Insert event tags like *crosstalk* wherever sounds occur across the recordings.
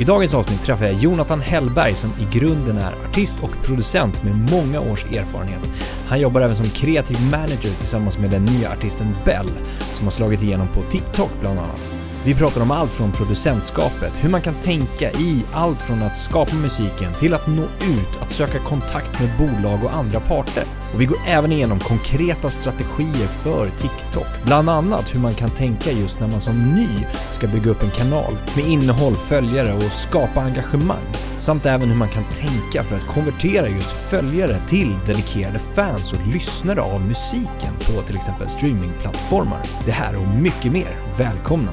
I dagens avsnitt träffar jag Jonathan Hellberg som i grunden är artist och producent med många års erfarenhet. Han jobbar även som kreativ manager tillsammans med den nya artisten Bell som har slagit igenom på TikTok bland annat. Vi pratar om allt från producentskapet, hur man kan tänka i allt från att skapa musiken till att nå ut, att söka kontakt med bolag och andra parter. Och vi går även igenom konkreta strategier för TikTok, bland annat hur man kan tänka just när man som ny ska bygga upp en kanal med innehåll, följare och skapa engagemang. Samt även hur man kan tänka för att konvertera just följare till dedikerade fans och lyssnare av musiken på till exempel streamingplattformar. Det här och mycket mer. Välkomna!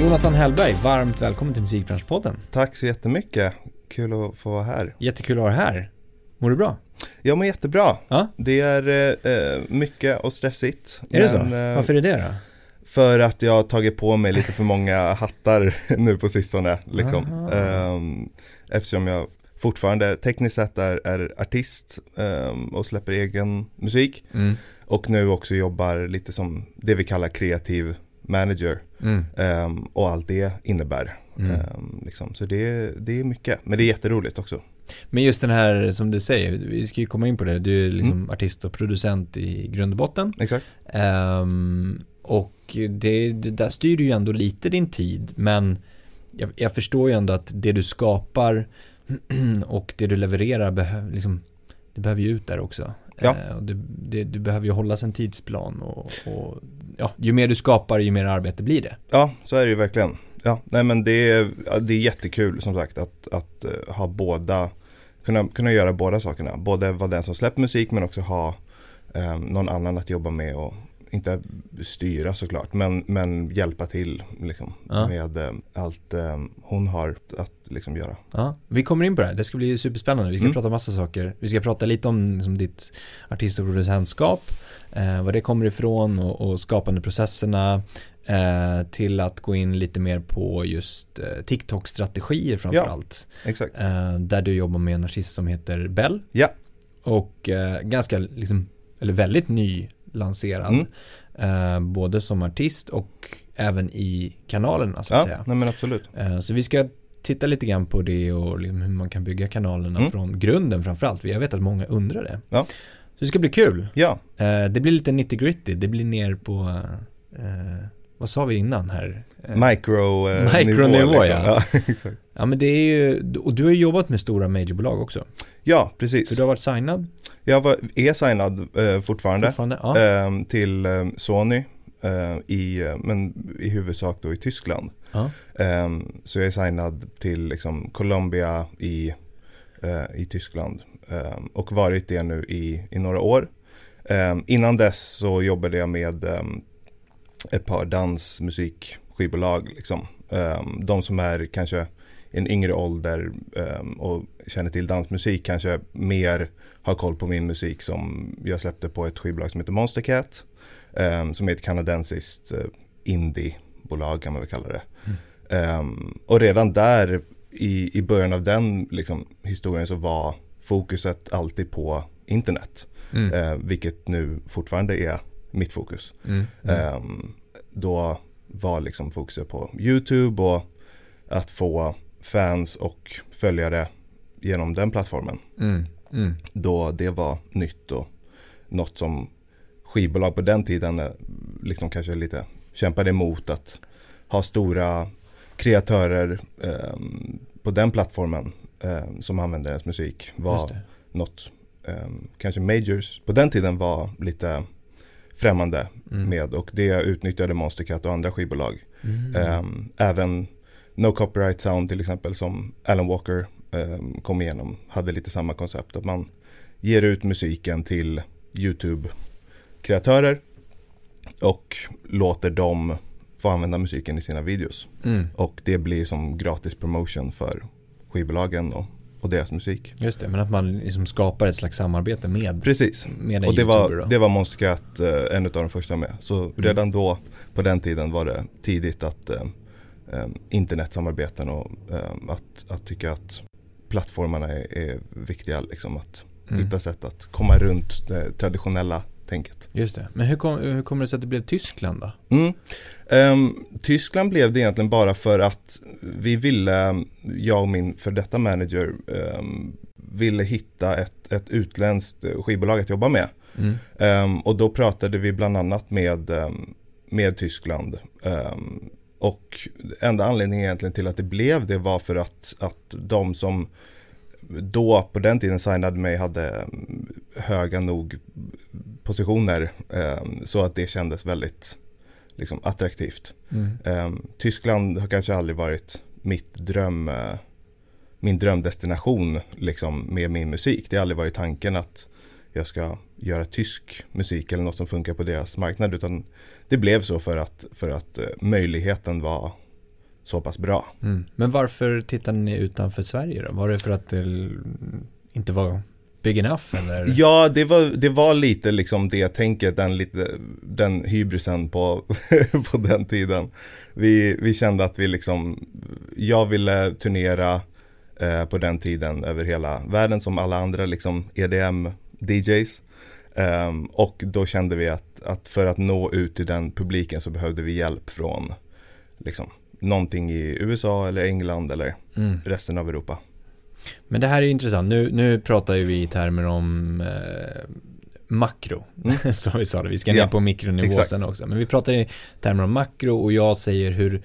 Jonathan Hellberg, varmt välkommen till Musikbranschpodden. Tack så jättemycket. Kul att få vara här. Jättekul att ha dig här. Mår du bra? Jag mår jättebra. Ja? Det är eh, mycket och stressigt. Är det så? eh, Varför är det då? För att jag har tagit på mig lite för många hattar *laughs* nu på sistone. Liksom. Ehm, eftersom jag fortfarande tekniskt sett är, är artist ehm, och släpper egen musik. Mm. Och nu också jobbar lite som det vi kallar kreativ manager. Mm. ehm, och allt det innebär. Mm. Ehm, liksom. Så det, det är mycket. Men det är jätteroligt också. Men just den här som du säger, vi ska ju komma in på det, du är liksom Mm. artist och producent i grund och botten. Exakt. Ehm, och det, det där styr ju ändå lite din tid, men jag, jag förstår ju ändå att det du skapar *clears throat* och det du levererar behöver liksom, det behöver ju ut där också. Ja. Och det, det, du behöver ju hålla en tidsplan och, och ja, ju mer du skapar ju mer arbete blir det. Ja, så är det ju verkligen. Ja, nej men det är, det är jättekul som sagt att, att eh, ha båda, kunna, kunna göra båda sakerna. Både vara den som släpper musik men också ha eh, någon annan att jobba med och inte styra såklart men, men hjälpa till liksom, Ja. med eh, allt eh, hon har att liksom göra. Ja, vi kommer in på det här. Det ska bli superspännande. Vi ska Mm. prata massa saker. Vi ska prata lite om liksom, ditt artist och producentskap, eh, var det kommer ifrån och, och skapandeprocesserna eh, till att gå in lite mer på just eh, TikTok-strategier framförallt. Exakt. Eh, där du jobbar med en artist som heter Bell. Ja. Och ganska, liksom, eller väldigt nylanserad. Mm. Eh, både som artist och även i kanalerna så att Ja, säga. nej men absolut. Eh, Så vi ska titta lite grann på det och liksom hur man kan bygga kanalerna Mm. från grunden framförallt. Jag vet att många undrar det. Ja. Så det ska bli kul. Ja, Eh, Det blir lite nitty gritty. Det blir ner på, eh, vad sa vi innan här? Eh, micro eh, Micronivå, nivå, ja. ja. *laughs* exakt. Ja men det är ju, och du har jobbat med stora majorbolag också. ja, precis. För du har varit signad Jag var, är signad eh, fortfarande. fortfarande? Ja. ehm, till ehm, Sony eh, i, eh, men i huvudsak då i Tyskland. ja. Ehm, så jag är signad till liksom Columbia i, eh, i Tyskland ehm, och varit det nu i, i några år. Innan dess så jobbade jag med ett par dansmusikskivbolag. Liksom. De som är kanske en yngre ålder ehm, och känner till dansmusik kanske mer har koll på min musik som jag släppte på ett skivbolag som heter Monstercat. Um, som är ett kanadensiskt uh, indiebolag kan man väl kalla det. Ehm, och redan där i, i början av den liksom, historien så var fokuset alltid på internet. Mm. Eh, vilket nu fortfarande är mitt fokus. Mm. Mm. Ehm, då var liksom fokuset på YouTube och att få fans och följare genom den plattformen. Mm. Mm. Då det var nytt och något som skivbolag på den tiden eh, liksom kanske lite kämpade emot att ha stora kreatörer ehm, på den plattformen ehm, som använder ens musik var något, ehm, kanske majors på den tiden var lite främmande Mm. med och det utnyttjade Monstercat och andra skivbolag. Mm. Ehm, även No Copyright Sound till exempel som Alan Walker ehm, kom igenom hade lite samma koncept att man ger ut musiken till YouTube-kreatörer och låter dem få använda musiken i sina videos. Mm. Och det blir som gratis promotion för skivbolagen och och deras musik. Just det, men att man liksom skapar ett slags samarbete med, Precis, med en och det YouTuber var, då. det var Monster Cat eh, en av de första med. Så Mm. redan då, på den tiden var det tidigt att eh, eh, internetsamarbeten och eh, att, att tycka att plattformarna är, är viktiga. Liksom, att Mm. hitta sätt att komma runt det traditionella tänket. Just det. Men hur, kom, hur kommer det sig att det blev Tyskland då? Mm. Ehm, Tyskland blev det egentligen bara för att vi ville, jag och min för detta manager, ehm, ville hitta ett, ett utländskt skivbolag att jobba med. Mm. Ehm, och då pratade vi bland annat med, ehm, med Tyskland. Och enda anledningen egentligen till att det blev det var för att, att de som då på den tiden signade mig hade mm, höga nog positioner ehm, så att det kändes väldigt liksom, attraktivt. Mm. Ehm, Tyskland har kanske aldrig varit mitt dröm, eh, min drömdestination liksom, med min musik. Det har aldrig varit tanken att jag ska göra tysk musik eller något som funkar på deras marknad utan det blev så för att, för att eh, möjligheten var så pass bra. Mm. Men varför tittade ni utanför Sverige då? Var det för att det inte var big enough eller? Ja, det var, det var lite liksom det tänket, den, lite, den hybrisen på, *laughs* på den tiden. Vi, vi kände att vi liksom, jag ville turnera eh, på den tiden över hela världen som alla andra liksom EDM-DJs. Ehm, och då kände vi att, att för att nå ut till den publiken så behövde vi hjälp från liksom, någonting i USA eller England eller Mm. resten av Europa. Men det här är intressant. Nu, nu pratar ju vi i termer om eh, makro. Mm. *laughs* Som vi sa det, vi ska ner Ja, på mikronivå exakt. sen också. Men vi pratar i termer om makro och jag säger hur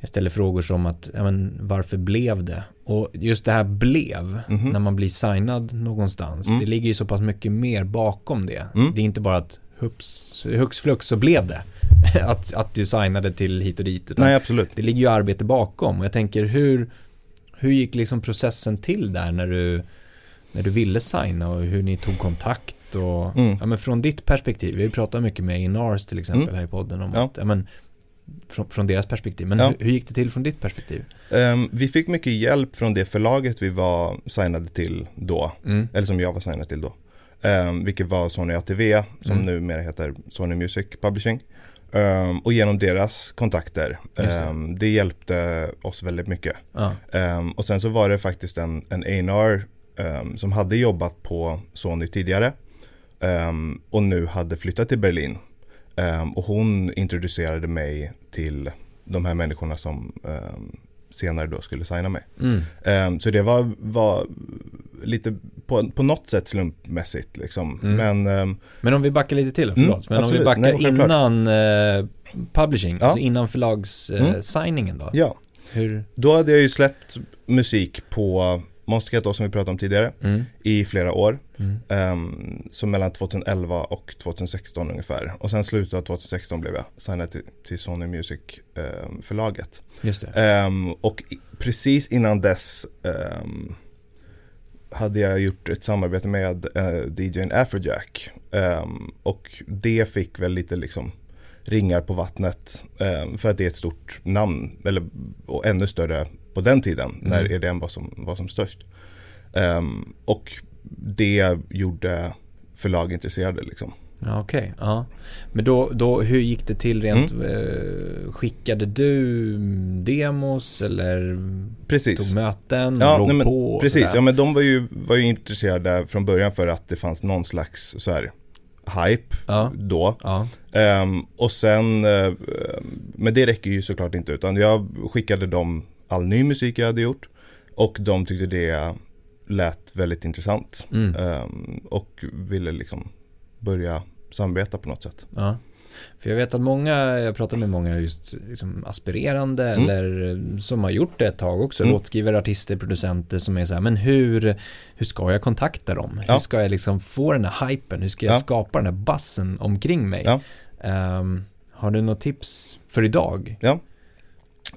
jag ställer frågor som att, ja men varför blev det? Och just det här blev, Mhm. när man blir signad någonstans, Mm. det ligger ju så pass mycket mer bakom det. Mm. Det är inte bara att hux flux så blev det. *laughs* att, att du signade till hit och dit. Utan Nej, absolut. det ligger ju arbete bakom och jag tänker hur, hur gick liksom processen till där när du, när du ville signa och hur ni tog kontakt och, Mm. ja men från ditt perspektiv, vi pratar mycket med Inars till exempel Mm. här i podden om Ja. att, ja men från, från deras perspektiv, men Ja. hur, hur gick det till från ditt perspektiv? Ehm, vi fick mycket hjälp från det förlaget vi var signade till då, Mm. eller som jag var signad till då. Um, vilket var Sony ATV, som Mm. numera heter Sony Music Publishing. Ehm, och genom deras kontakter. Det. Ehm, det hjälpte oss väldigt mycket. Ja. Ehm, och sen så var det faktiskt en, en A&R som hade jobbat på Sony tidigare. och nu hade flyttat till Berlin. Ehm, och hon introducerade mig till de här människorna som ehm, senare då skulle signa mig. Mm. Ehm, så det var, var lite på, på något sätt slumpmässigt liksom. Mm. Men Men om vi backar lite till, Mm, förlåt, men om vi absolut. backar Nej, innan eh, publishing, Ja. alltså innan förlagssigningen eh, Mm. signingen då? ja, Hur? då hade jag ju släppt musik på Monster Cat då, som vi pratade om tidigare Mm. i flera år. Mm. Um, så mellan 2011 och 2016 ungefär. Och sen slutet av 2016 blev jag signad till, till Sony Music ehm, förlaget. Just det. Ehm, och i, precis innan dess hade jag gjort ett samarbete med uh, DJn Afrojack. Och det fick väl lite liksom ringar på vattnet. för att det är ett stort namn. Eller, och ännu större på den tiden när Mm. EDM var som, var som störst. Ehm, och det gjorde förlag intresserade liksom. Ja, Okej, ja. Men då, då, hur gick det till rent, Mm. eh, skickade du demos eller Precis. tog möten, Ja, låg nej, men på Precis, ja men de var ju, var ju intresserade från början för att det fanns någon slags så här hype Ja, då. ja, Ehm, och sen, eh, men det räcker ju såklart inte utan jag skickade dem all ny musik jag hade gjort och de tyckte det lät väldigt intressant mm, Ehm, och ville liksom börja samarbeta på något sätt. ja. För jag vet att många, jag pratar med många just liksom aspirerande Mm. eller eh, som har gjort det ett tag också, Mm. låtskrivare, artister, producenter som är så här, men hur, hur ska jag kontakta dem? Hur Ja. ska jag liksom få den här hypen? Hur ska jag Ja. skapa den här bassen omkring mig? Ja. Ehm, har du något tips för idag?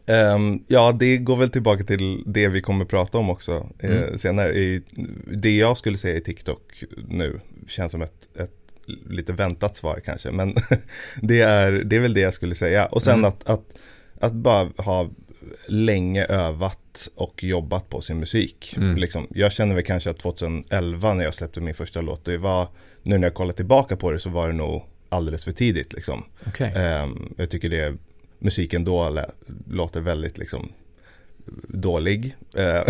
Ehm, ja, det går väl tillbaka till det vi kommer prata om också eh, Mm. senare. I, det jag skulle säga i TikTok nu känns som ett, ett lite väntat svar kanske, men *laughs* det, är, det är väl det jag skulle säga. Och sen Mm. att, att, att bara ha länge övat och jobbat på sin musik. Mm. Liksom, jag känner väl kanske att 2011 när jag släppte min första låt, det var, nu när jag kollar tillbaka på det så var det nog alldeles för tidigt liksom. Okej. Ehm, jag tycker det, musiken då lä- låter väldigt liksom dålig. Eh, *laughs*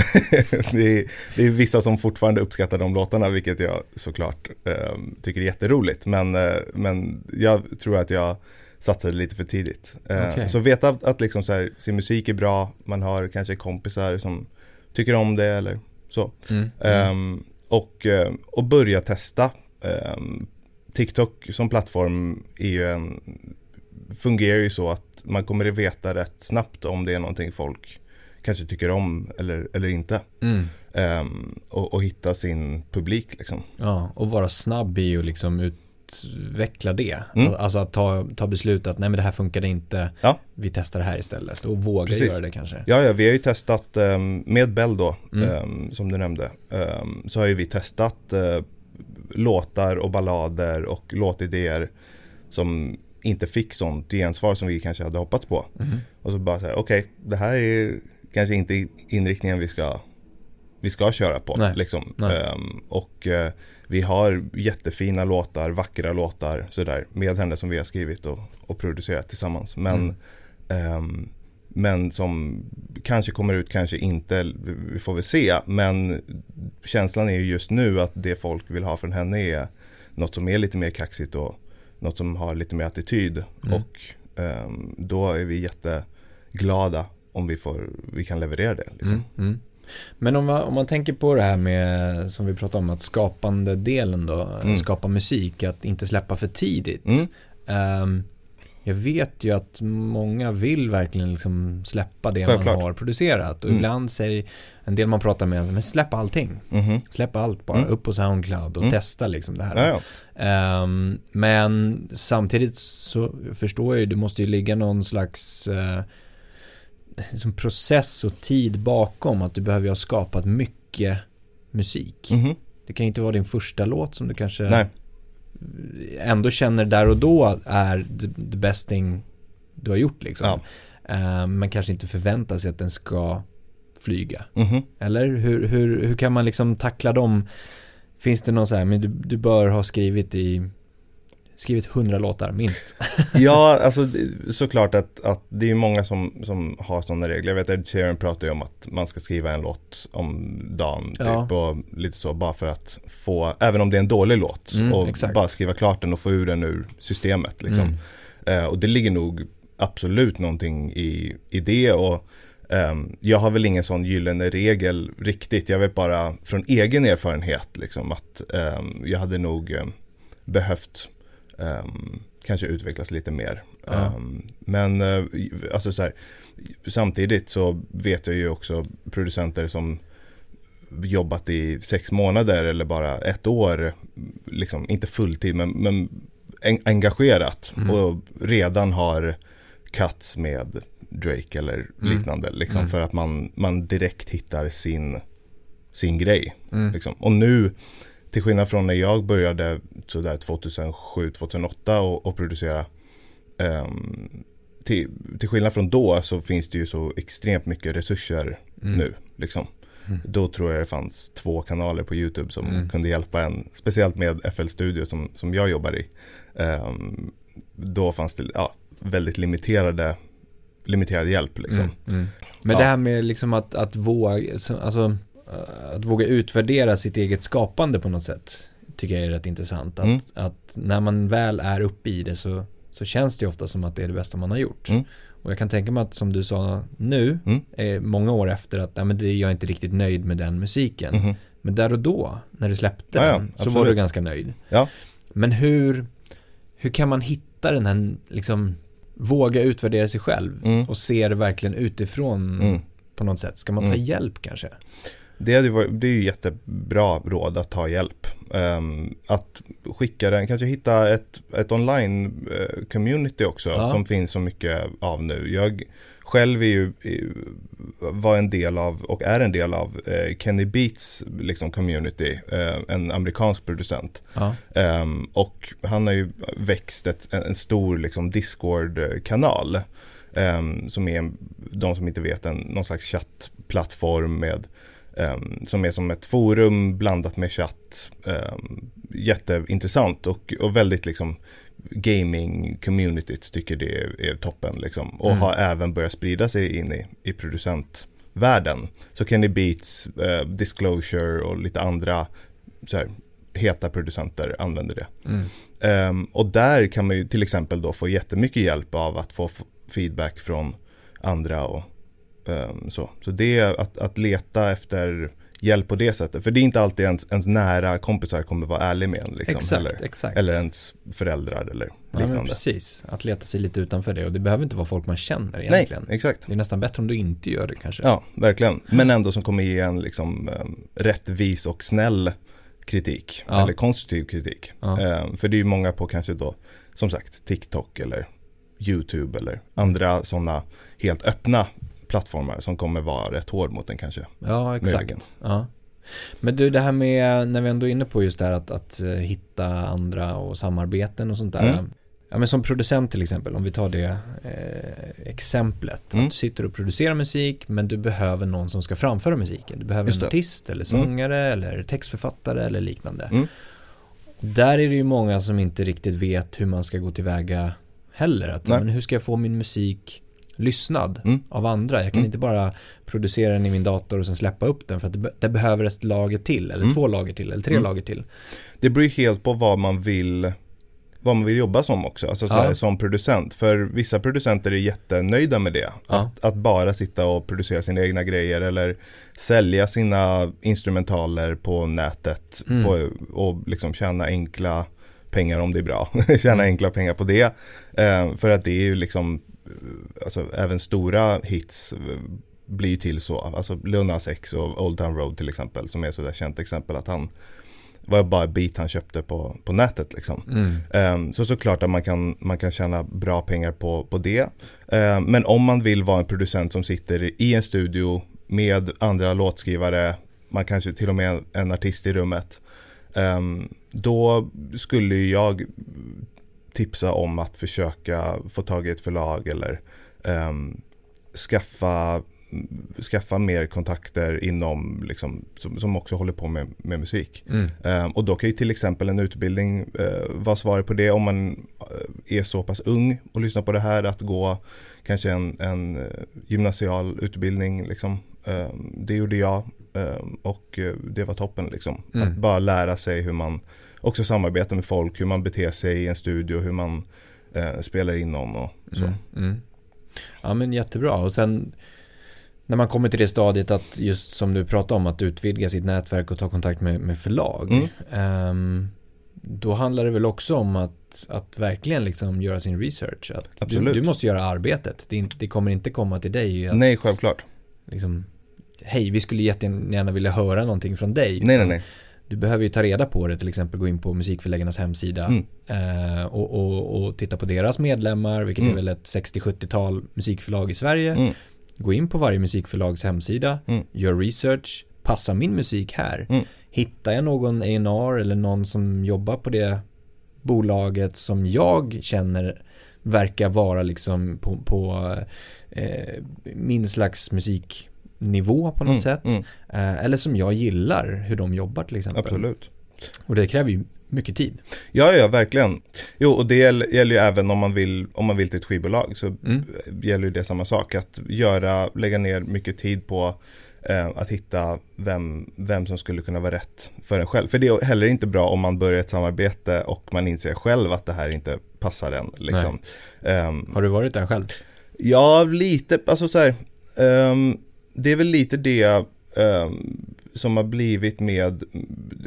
det, är, det är vissa som fortfarande uppskattar de låtarna, vilket jag såklart eh, tycker är jätteroligt. Men, eh, men jag tror att jag satsade lite för tidigt. Eh, Okej. Så veta att, att liksom så här, sin musik är bra, man har kanske kompisar som tycker om det eller så. Mm. Ehm, och, eh, och börja testa. Ehm, TikTok som plattform är ju en, fungerar ju så att man kommer att veta rätt snabbt om det är någonting folk kanske tycker om eller, eller inte. Mm. Ehm, och, och hitta sin publik liksom. Ja, och vara snabb i att liksom utveckla det. Mm. Alltså att ta, ta beslut att nej men det här funkade inte, Ja. vi testar det här istället. Och våga Precis. göra det kanske. Ja, ja, vi har ju testat ehm, med Bell då, Mm. ehm, som du nämnde. så har ju vi testat eh, låtar och ballader och låtidéer som inte fick sånt gensvar som vi kanske hade hoppats på. Mhm. Och så bara säga, okej, det här är kanske inte inriktningen vi ska, vi ska köra på. Nej. Liksom. Nej. Ehm, och eh, vi har jättefina låtar, vackra låtar sådär, med henne som vi har skrivit och, och producerat tillsammans. Men, Mm. ehm, men som kanske kommer ut, kanske inte, vi får väl se. Men känslan är ju just nu att det folk vill ha från henne är något som är lite mer kaxigt och något som har lite mer attityd. Mm. Och ehm, då är vi jätteglada om vi, får, vi kan leverera det. Liksom. Mm. Mm. Men om man, om man tänker på det här med, som vi pratade om, att skapande delen då, Mm. skapa musik, att inte släppa för tidigt. Mm. Jag vet ju att många vill verkligen liksom släppa det Självklart. man har producerat. Och Mm. ibland säger en del man pratar med, men släpp allting. Mhm. Släpp allt bara, Mm. upp på Soundcloud och Mm. testa liksom det här. Ja. Ehm, men samtidigt så förstår jag ju, det måste ju ligga någon slags eh, liksom process och tid bakom att du behöver ju ha skapat mycket musik. Mhm. Det kan inte vara din första låt som du kanske Nej, ändå känner där och då är the, the best thing du har gjort liksom. Ja. Ehm, men kanske inte förväntar sig att den ska flyga. Mhm. Eller hur, hur, hur kan man liksom tackla dem? Finns det någon så här, men du, du bör ha skrivit i Skrivit hundra låtar, minst. *laughs* ja, alltså såklart att, att det är många som, som har sådana regler. Jag vet Ed Sheeran pratar ju om att man ska skriva en låt om dagen typ Ja. och lite så bara för att få, även om det är en dålig låt, Mm, och exakt. bara skriva klart den och få ur den ur systemet liksom. Mm. Eh, och det ligger nog absolut någonting i, i det och ehm, jag har väl ingen sån gyllene regel riktigt. Jag vet bara från egen erfarenhet liksom att ehm, jag hade nog ehm, behövt ehm, kanske utvecklas lite mer. Ja. Ehm, men eh, alltså så här, samtidigt så vet jag ju också producenter som jobbat i sex månader eller bara ett år, liksom inte fulltid men, men en, engagerat Mm. och redan har cuts med Drake eller Mm. liknande liksom Mm. för att man, man direkt hittar sin, sin grej. Mm. Liksom. Och nu, till skillnad från när jag började sådär 2007-2008 och, och producera ehm, till, till skillnad från då så finns det ju så extremt mycket resurser Mm. nu. Liksom. Mm. Då tror jag det fanns två kanaler på YouTube som Mm. kunde hjälpa en. Speciellt med FL Studio som, som jag jobbar i. Ehm, då fanns det ja, väldigt limiterade, limiterad hjälp. Liksom. Mm, mm. Men Ja. det här med liksom att, att våga, så- alltså, att våga utvärdera sitt eget skapande på något sätt tycker jag är rätt intressant. Att, Mm. att när man väl är uppe i det så, så känns det ofta som att det är det bästa man har gjort. Mm. Och jag kan tänka mig att som du sa nu, Mm. eh, många år efter att nej, men det, jag är inte riktigt nöjd med den musiken. Mhm. Men där och då, när du släppte Ja, ja, den, så var du ganska nöjd. Ja. Men hur, hur kan man hitta den här, liksom, våga utvärdera sig själv Mm. och se det verkligen utifrån Mm. på något sätt? Ska man ta Mm. hjälp kanske? Det, det är ju jättebra råd att ta hjälp. Ehm, att skicka den, kanske hitta ett, ett online eh, community också Ja. som finns så mycket av nu. Jag själv är ju, var en del av och är en del av eh, Kenny Beats liksom, community, eh, en amerikansk producent. Ja. Ehm, och han har ju växt ett, en, en stor liksom, Discord-kanal. Um, som är, de som inte vet, en, någon slags chattplattform med um, som är som ett forum blandat med chatt. Um, jätteintressant och, och väldigt liksom gaming-communityt tycker det är, är toppen liksom. Och mm. har även börjat sprida sig in i, i producentvärlden. Så Kenny Beats, uh, Disclosure och lite andra så här, heta producenter använder det. Mm. Um, och där kan man ju till exempel då få jättemycket hjälp av att få feedback från andra och så. Så det är att, att leta efter hjälp på det sättet. För det är inte alltid ens, ens nära kompisar kommer vara ärlig med en. Liksom, exakt, eller, exakt. eller ens föräldrar eller liknande. Ja, precis, att leta sig lite utanför det. Och det behöver inte vara folk man känner egentligen. Nej, exakt. Det är nästan bättre om du inte gör det kanske. Ja, verkligen. Men ändå som kommer ge en liksom, um, rättvis och snäll kritik. Ja. Eller konstruktiv kritik. Ja. Um, för det är ju många på kanske då, som sagt, TikTok eller YouTube eller andra sådana helt öppna plattformar som kommer vara rätt hård mot den kanske. Ja, exakt. Ja. Men du, det här med, när vi ändå är inne på just det här att, att eh, hitta andra och samarbeten och sånt där. Mm. Ja men som producent till exempel, om vi tar det eh, exemplet. Mm. Att du sitter och producerar musik men du behöver någon som ska framföra musiken. Du behöver en artist eller mm. sångare mm. eller textförfattare eller liknande. Mm. Där är det ju många som inte riktigt vet hur man ska gå tillväga heller. Att, men hur ska jag få min musik lyssnad mm. av andra. Jag kan mm. inte bara producera den i min dator och sen släppa upp den för att det, det behöver ett lager till eller mm. två lager till eller tre mm. lager till. Det beror ju helt på vad man vill vad man vill jobba som också, alltså ja. som producent. För vissa producenter är jättenöjda med det. Ja. Att, att, bara sitta och producera sina egna grejer eller sälja sina instrumentaler på nätet mm. på, och liksom tjäna enkla pengar om det är bra. *laughs* tjäna mm. enkla pengar på det. Eh, för att det är ju liksom alltså även stora hits blir till så. Alltså Lil X och Old Town Road till exempel som är sådär känt exempel att han var bara beat han köpte på, på nätet liksom. Mm. Um, så såklart att man kan, man kan tjäna bra pengar på, på det. Um, men om man vill vara en producent som sitter i en studio med andra låtskrivare, man kanske till och med en, en artist i rummet. Um, då skulle jag tipsa om att försöka få tag i ett förlag eller um, skaffa, skaffa mer kontakter inom, liksom, som, som också håller på med, med musik. Mm. Um, och då kan ju till exempel en utbildning uh, vara svaret på det om man uh, är så pass ung och lyssnar på det här att gå kanske en, en uh, gymnasial utbildning. Liksom. Um, det gjorde jag och det var toppen liksom. Mm. Att bara lära sig hur man också samarbeta med folk, hur man beter sig i en studio, hur man eh, spelar in någon och så. Mm, mm. Ja men jättebra och sen när man kommer till det stadiet att just som du pratade om att utvidga sitt nätverk och ta kontakt med, med förlag. Mm. Um, då handlar det väl också om att, att verkligen liksom göra sin research. Att Absolut. Du, du måste göra arbetet. Det, det, kommer inte komma till dig. Att, nej, självklart. Liksom, Hej, vi skulle jättegärna vilja höra någonting från dig. Nej, nej, nej du behöver ju ta reda på det, till exempel gå in på musikförläggarnas hemsida mm. eh, och, och, och, titta på deras medlemmar, vilket mm. är väl ett 60-70-tal musikförlag i Sverige. Mm. Gå in på varje musikförlags hemsida, mm. gör research, passa min musik här. Mm. Hittar jag någon A&R eller någon som jobbar på det bolaget som jag känner verkar vara liksom på, på eh, min slags musik nivå på något mm, sätt. Mm. Eh, eller som jag gillar hur de jobbar till exempel. Absolut. Och det kräver ju mycket tid. Ja, ja, verkligen. Jo, och det gäller ju även om man vill, om man vill till ett skivbolag så mm. gäller ju det samma sak. Att göra, lägga ner mycket tid på eh, att hitta vem, vem som skulle kunna vara rätt för en själv. För det är heller inte bra om man börjar ett samarbete och man inser själv att det här inte passar en. Liksom. Um, har du varit där själv? Ja, lite, alltså så här. Um, det är väl lite det um, som har blivit med,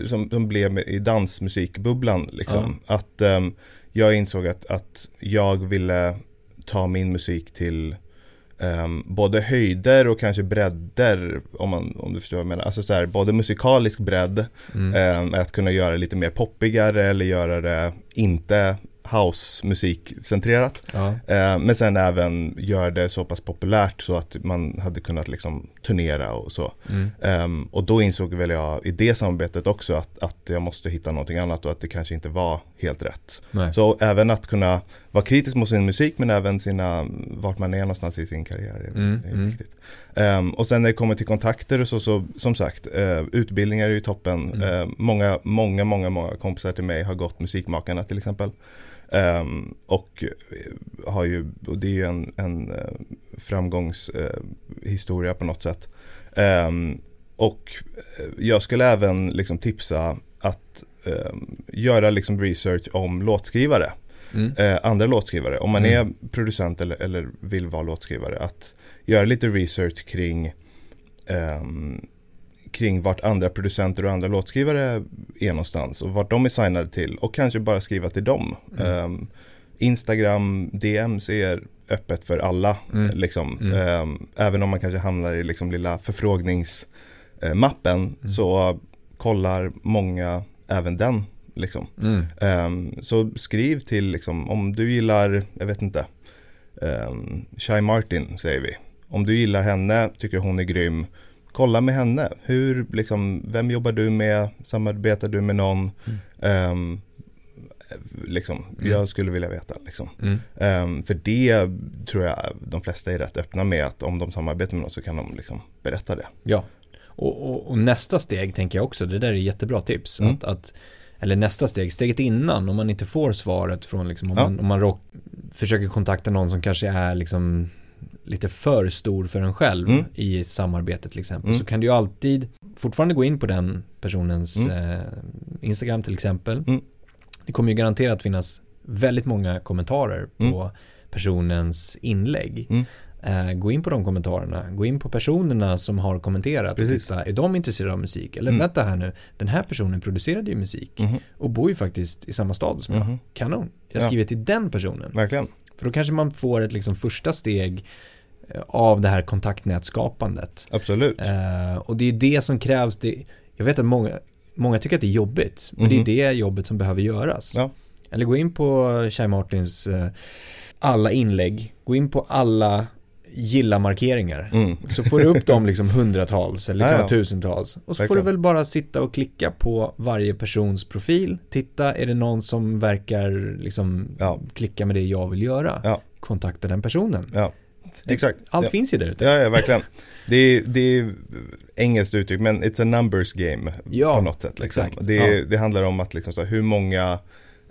som, som blev i dansmusikbubblan liksom. Ja. Att um, jag insåg att, att jag ville ta min musik till um, både höjder och kanske bredder om, man, om du förstår vad jag menar. Alltså så här, både musikalisk bredd, mm. um, att kunna göra det lite mer poppigare eller göra det inte house-musikcentrerat. Ja. Eh, men sen även gör det så pass populärt så att man hade kunnat liksom turnera och så. Mm. Ehm, och då insåg väl jag i det samarbetet också att, att jag måste hitta någonting annat och att det kanske inte var helt rätt. Nej. Så även att kunna vara kritisk mot sin musik men även sina, vart man är någonstans i sin karriär är, Mm, är mm. viktigt. Ehm, och sen när det kommer till kontakter och så, så som sagt, eh, utbildningar är ju toppen. Mm. Eh, många, många, många, många kompisar till mig har gått Musikmakarna till exempel. Ehm, och eh, har ju, och det är ju en, en eh, framgångshistoria på något sätt. Ehm, och jag skulle även liksom tipsa att ehm, göra liksom research om låtskrivare. Mm. Eh, andra låtskrivare. Om man Mm. är producent eller, eller vill vara låtskrivare. Att göra lite research kring ehm, kring vart andra producenter och andra låtskrivare är någonstans och vart de är signade till och kanske bara skriva till dem. Mm. Ehm, Instagram DMs är öppet för alla. Mm. Liksom. Mm. Ehm, även om man kanske hamnar i liksom lilla förfrågningsmappen så kollar många även den. Liksom. Mm. Ehm, så skriv till liksom, om du gillar, jag vet inte, um, Shy Martin säger vi. Om du gillar henne, tycker hon är grym, kolla med henne. Hur, liksom, vem jobbar du med? Samarbetar du med någon? Ehm, liksom, Mm. jag skulle vilja veta. Liksom. Mm. Ehm, för det tror jag de flesta är rätt öppna med att om de samarbetar med någon så kan de liksom berätta det. Ja, och, och, och nästa steg tänker jag också, det där är jättebra tips. Mm. Att, att, eller nästa steg, steget innan, om man inte får svaret från, liksom, om Ja. man, om man rock, försöker kontakta någon som kanske är liksom lite för stor för en själv Mm. i samarbetet till exempel, Mm. så kan du ju alltid fortfarande gå in på den personens Mm. eh, Instagram till exempel. Mm. Det kommer ju garanterat finnas väldigt många kommentarer på Mm. personens inlägg. Mm. Eh, gå in på de kommentarerna, gå in på personerna som har kommenterat Precis. och titta, är de intresserade av musik? Eller Mm. vänta här nu, den här personen producerade ju musik Mhm. och bor ju faktiskt i samma stad som jag. Mhm. Kanon, jag Ja. skriver till den personen. Verkligen. För då kanske man får ett liksom första steg eh, av det här kontaktnätskapandet. Absolut. Eh, och det är det som krävs. Det, jag vet att många, många tycker att det är jobbigt, men Mhm. det är det jobbet som behöver göras. Ja. Eller gå in på Shai Martins eh, alla inlägg, gå in på alla gilla-markeringar. Mm. Så får du upp dem liksom hundratals eller Ja, ja. tusentals. Och så får du Verkligen. väl bara sitta och klicka på varje persons profil. Titta, är det någon som verkar liksom Ja. klicka med det jag vill göra? Kontakta den personen. Exakt. Allt finns ju där ute. Ja, ja, verkligen. Det är, det är engelskt uttryck, men it's a numbers game på något sätt. Liksom. exakt. Det, det handlar om att liksom, så här, hur många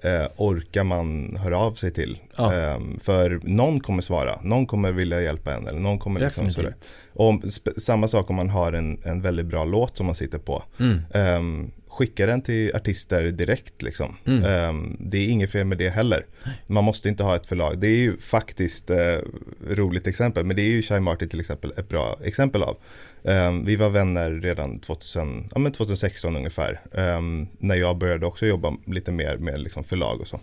eh, orkar man höra av sig till? Ja. Ehm, för någon kommer svara, någon kommer vilja hjälpa en eller någon kommer liksom sådär. Och samma sak om man har en, en väldigt bra låt som man sitter på. Mm. Ehm, skicka den till artister direkt liksom. Mm. Ehm, det är inget fel med det heller. Man måste inte ha ett förlag. Det är ju faktiskt eh, roligt exempel, men det är ju Shai Martin till exempel ett bra exempel av. Ehm, vi var vänner redan 2000, ja, men 2016 ungefär, ehm, när jag började också jobba lite mer med liksom förlag och så.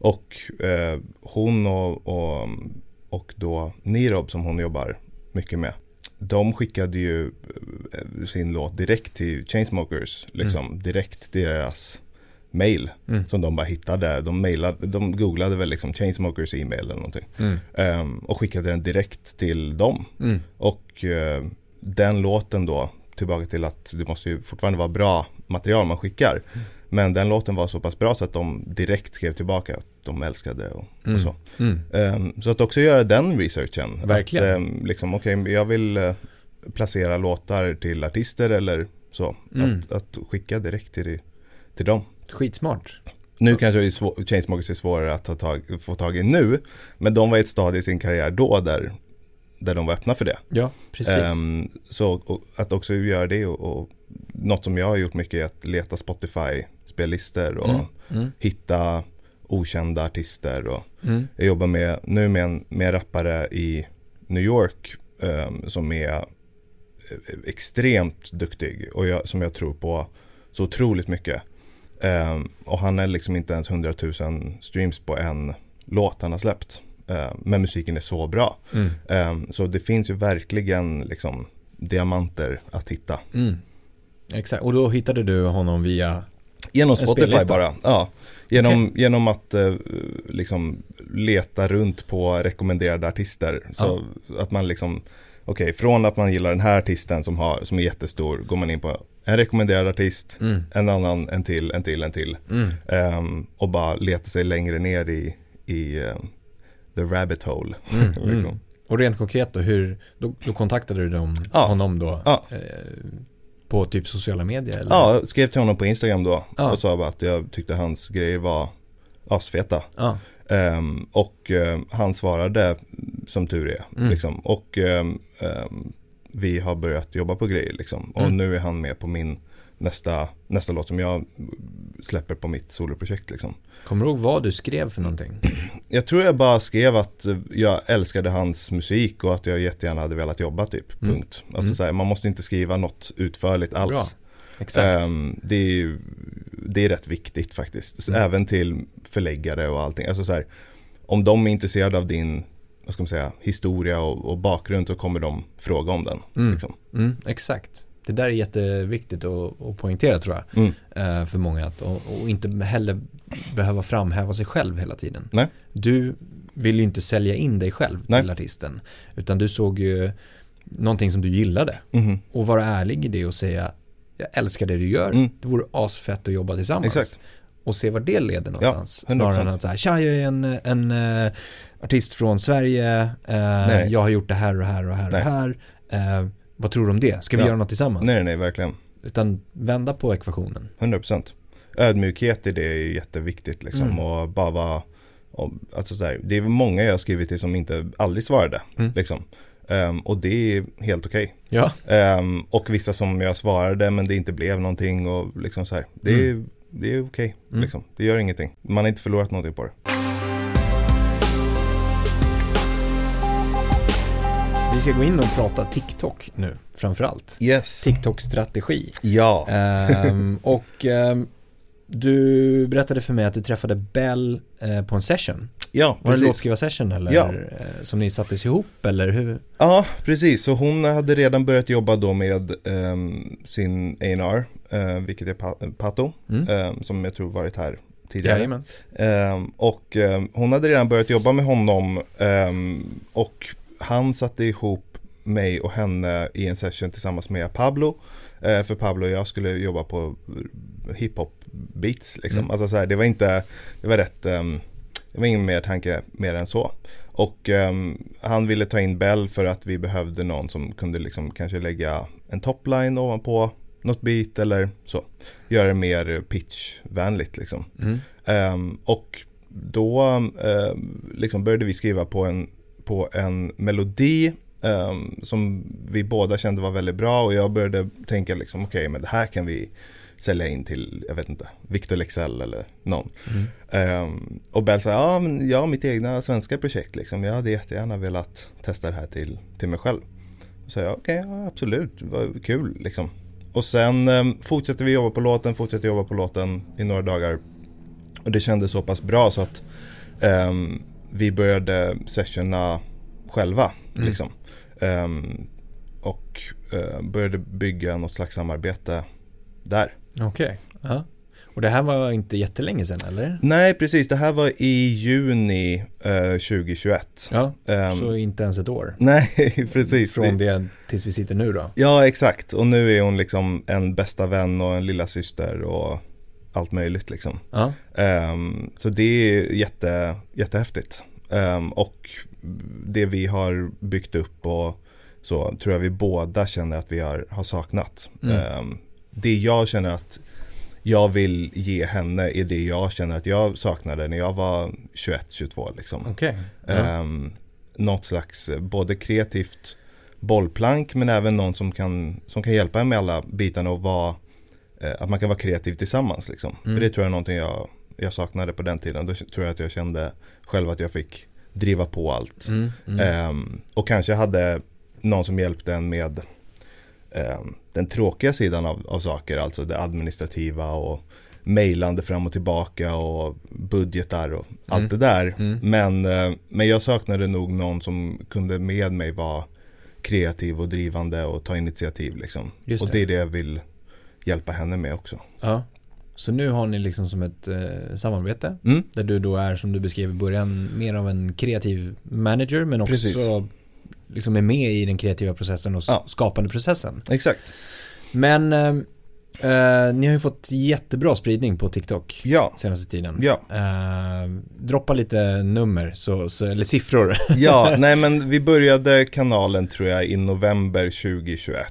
Och eh, hon och, och, och då Nirob som hon jobbar mycket med, de skickade ju eh, sin låt direkt till Chainsmokers, liksom direkt till deras mail Mm. som de bara hittade. De, mailade, de googlade väl liksom Chainsmokers e-mail eller någonting Mm. Ehm, och skickade den direkt till dem. Mm. Och eh, den låten då, tillbaka till att det måste ju fortfarande vara bra material man skickar. Men den låten var så pass bra så att de direkt skrev tillbaka att de älskade det och, Mm. och så. Mm. Ehm, så att också göra den researchen. Verkligen. Att, ehm, liksom, okej, jag vill eh, placera låtar till artister eller så. Mm. Att, att skicka direkt till, till dem. Skitsmart. Nu kanske är svår, Chainsmokers är svårare att ta tag, få tag i nu. Men de var i ett stadie i sin karriär då där, där de var öppna för det. Ja, precis. Ehm, så och, att också göra det och, och något som jag har gjort mycket är att leta Spotify-spellistor och Mm. Mm. hitta okända artister. Och Mm. jag jobbar med, nu med en, med en rappare i New York ehm, som är eh, extremt duktig och jag, som jag tror på så otroligt mycket. Ehm, och han är liksom inte ens 100 000 streams på en låt han har släppt. Ehm, men musiken är så bra. Mm. Ehm, så det finns ju verkligen liksom diamanter att hitta. Mm. Exakt, och då hittade du honom via Genom En Spotify bara, ja. Genom, genom att eh, liksom leta runt på rekommenderade artister. Så att man liksom, okej, från att man gillar den här artisten som, har, som är jättestor, går man in på en rekommenderad artist, Mm. en annan, en till, en till, en till. Mm. Ehm, och bara leta sig längre ner i, i the rabbit hole. Mm. *laughs* liksom. Och rent konkret då, hur, då, då kontaktade du dem, Ja. honom då? Ja. Eh, på typ sociala medier eller? Ja, jag skrev till honom på Instagram då Ja. och sa bara att jag tyckte hans grejer var asfeta. Ja. Ehm, och ehm, han svarade som tur är. Mm. Liksom. Och ehm, vi har börjat jobba på grejer liksom. Och Mm. nu är han med på min nästa, nästa låt som jag släpper på mitt soloprojekt liksom. Kommer du ihåg vad du skrev för någonting? *clears throat* Jag tror jag bara skrev att jag älskade hans musik och att jag jättegärna hade velat jobba typ. Mm. Punkt. Alltså Mm. här, man måste inte skriva något utförligt alls. Bra. Exakt. Ehm, det, är, det är rätt viktigt faktiskt. Mm. Även till förläggare och allting. Alltså så här, om de är intresserade av din vad ska man säga, historia och, och bakgrund så kommer de fråga om den. Mm. Liksom. Mm, exakt. Det där är jätteviktigt att, att poängtera tror jag. Mm. eh, för många att, och, och inte heller behöva framhäva sig själv hela tiden. Nej. Du vill ju inte sälja in dig själv Nej. till artisten. Utan du såg ju någonting som du gillade. Mhm. Och vara ärlig i det och säga jag älskar det du gör. Mm. Det vore asfett att jobba tillsammans. Exakt. Och se var det leder någonstans. 100%. Snarare än att säga, tja jag är en, en eh, artist från Sverige, Nej. jag har gjort det här och här och här Nej. och här. Eh, vad tror du om det? Ska vi Ja. göra något tillsammans? Nej, nej, verkligen. Utan vända på ekvationen. 100%. Ödmjukhet i det är ju jätteviktigt liksom. Mm. Och bara vara, och, alltså så där, det är många jag har skrivit till som inte aldrig svarade. Mm. Liksom. Ehm, och det är helt okej. Ja. Ehm, och vissa som jag svarade men det inte blev någonting och liksom så här. Det är, det är okej. Mm. Liksom. Det gör ingenting. Man har inte förlorat någonting på det. Vi ska gå in och prata TikTok nu, framförallt. Yes. TikTok-strategi. Ja. Ehm, *laughs* och ehm, du berättade för mig att du träffade Bell eh, på en session. Ja, Var det en låtskrivarsession eller? Ja. eh, Som ni sattes ihop eller hur? Ja, precis. Så hon hade redan börjat jobba då med ehm, sin A&R, eh, vilket är pa- Pato, Mm. ehm, som jag tror varit här tidigare. Ehm, och hon hade redan börjat jobba med honom och han satte ihop mig och henne i en session tillsammans med Pablo. Eh, för Pablo och jag skulle jobba på hiphop beats liksom. Mm. Alltså så här, det var inte, det var rätt, ehm, det var ingen mer tanke mer än så. Och ehm, han ville ta in Bell för att vi behövde någon som kunde liksom kanske lägga en topline ovanpå något beat eller så. Göra det mer pitchvänligt liksom. Mm. Ehm, och då liksom började vi skriva på en, på en melodi ehm, som vi båda kände var väldigt bra och jag började tänka liksom okej men det här kan vi sälja in till, jag vet inte, Victor Lexell eller någon. Mm. Ehm, och Bell sa, ja men jag har mitt egna svenska projekt liksom, jag hade jättegärna velat testa det här till, till mig själv. Så sa jag, okej, ja, absolut, vad kul liksom. Och sen um, fortsatte vi jobba på låten, fortsatte jobba på låten i några dagar. Och det kändes så pass bra så att ehm, vi började sessiona själva. Mm. Liksom. Ehm, och eh, började bygga något slags samarbete där. Okej. Ja. Och det här var inte jättelänge sedan eller? Nej, precis. Det här var i juni eh, 2021. Ja, Ehm, så inte ens ett år. *laughs* Nej, precis. Från det tills vi sitter nu då. Ja, exakt. Och nu är hon liksom en bästa vän och en lilla syster och allt möjligt liksom. Ja. Ehm, så det är jätte, jättehäftigt. Ehm, och det vi har byggt upp och så tror jag vi båda känner att vi har, har saknat. Mm. Ehm, det jag känner att jag vill ge henne är det jag känner att jag saknade när jag var 21-22 liksom. Okej. Ja. Något slags eh, både kreativt bollplank men även någon som kan, som kan hjälpa en med alla bitarna och vara att man kan vara kreativ tillsammans liksom. Mm. För det tror jag är någonting jag, jag saknade på den tiden. Då tror jag att jag kände själv att jag fick driva på allt. Mm. Mm. Ehm, och kanske hade någon som hjälpte en med ehm, den tråkiga sidan av, av saker, alltså det administrativa och mejlande fram och tillbaka och budgetar och allt Mm. det där. Mm. Men, eh, men jag saknade nog någon som kunde med mig vara kreativ och drivande och ta initiativ liksom. Just och det. det är det jag vill hjälpa henne med också. Ja. Så nu har ni liksom som ett eh, samarbete Mm. där du då är som du beskrev i början mer av en kreativ manager men också Precis. liksom är med i den kreativa processen och Ja. skapande processen. Exakt. Men eh, eh, ni har ju fått jättebra spridning på TikTok Ja, senaste tiden. ja. Eh, droppa lite nummer, så, så, eller siffror. Ja, *laughs* nej men vi började kanalen tror jag i november 2021.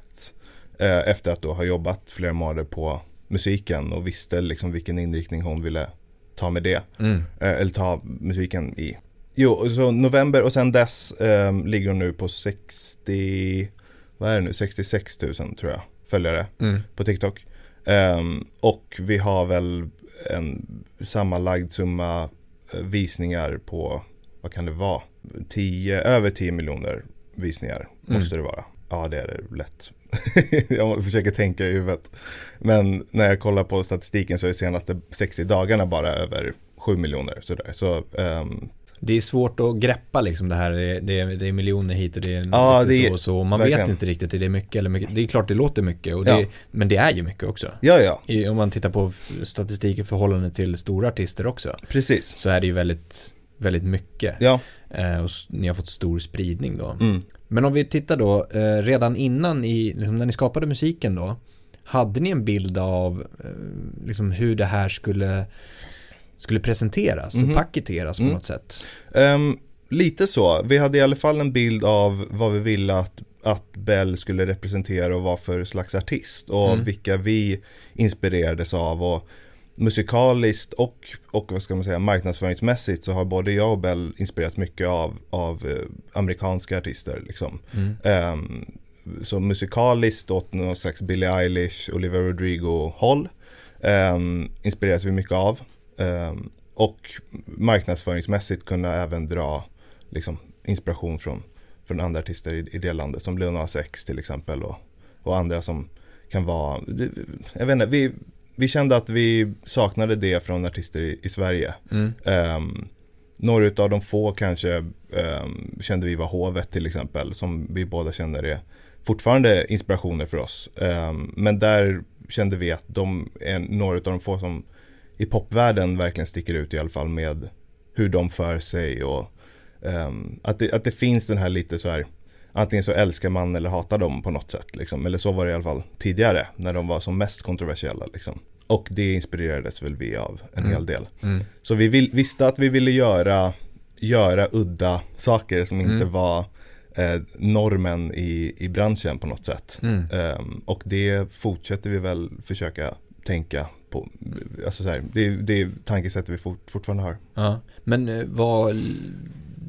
Eh, efter att då ha jobbat flera månader på musiken och visste liksom vilken inriktning hon ville ta med det. Mm. Eh, eller ta musiken i. Jo, så november och sen dess eh, ligger hon nu på 60, vad är det nu, 66 000 tror jag följare Mm. på TikTok. Ehm, och vi har väl en sammanlagd summa eh, visningar på, vad kan det vara? 10, över 10 miljoner visningar Mm. måste det vara. Ja, det är det lätt. *laughs* jag försöker tänka i huvudet. Men när jag kollar på statistiken så är de senaste 60 dagarna bara över 7 miljoner. Sådär. Så, ehm, Det är svårt att greppa liksom det här. Det är, det är, det är miljoner hit och det är Ja, det är- så och så. Man vet verkligen. inte riktigt, är det mycket eller mycket? Det är klart det låter mycket, och det, Ja. men det är ju mycket också. ja, ja, I, om man tittar på statistik i förhållande till stora artister också, precis. så är det ju väldigt, väldigt mycket. Ja, Eh, och ni har fått stor spridning då. mm. Men om vi tittar då, eh, redan innan i, liksom när ni skapade musiken då, hade ni en bild av eh, liksom hur det här skulle, skulle presenteras Mhm. och paketeras på Mm. något sätt? Ehm, lite så. Vi hade i alla fall en bild av vad vi ville att, att Bell skulle representera och vad för slags artist. Och Mm. vilka vi inspirerades av. Och musikaliskt och, och vad ska man säga, marknadsföringsmässigt så har både jag och Bell inspirerats mycket av, av eh, amerikanska artister. Liksom. Mm. Ehm, så musikaliskt åt någon slags Billie Eilish, Olivia Rodrigo-håll um, inspireras vi mycket av. Ehm, och marknadsföringsmässigt kunna även dra liksom, inspiration från, från andra artister i, i det landet. Som Nas X till exempel och, och andra som kan vara, jag vet inte, vi, vi kände att vi saknade det från artister i, i Sverige. Mm. Um, några av de få kanske ehm, kände vi var Hovet till exempel, som vi båda känner är fortfarande inspirationer för oss. Ehm, men där kände vi att de är några av de få som i popvärlden verkligen sticker ut i alla fall med hur de för sig och att, det, att det finns den här lite så här Antingen så älskar man eller hatar dem på något sätt liksom. Eller så var det i alla fall tidigare när de var som mest kontroversiella liksom. Och det inspirerades väl vi av en Mm. hel del. Mm. Så vi vill, visste att vi ville göra, göra udda saker som inte Mm. var eh, normen i, i branschen på något sätt. Ehm, och det fortsätter vi väl försöka tänka på. Alltså så här, det, det är tankesättet vi fort, fortfarande har. Ja. Men eh, var l-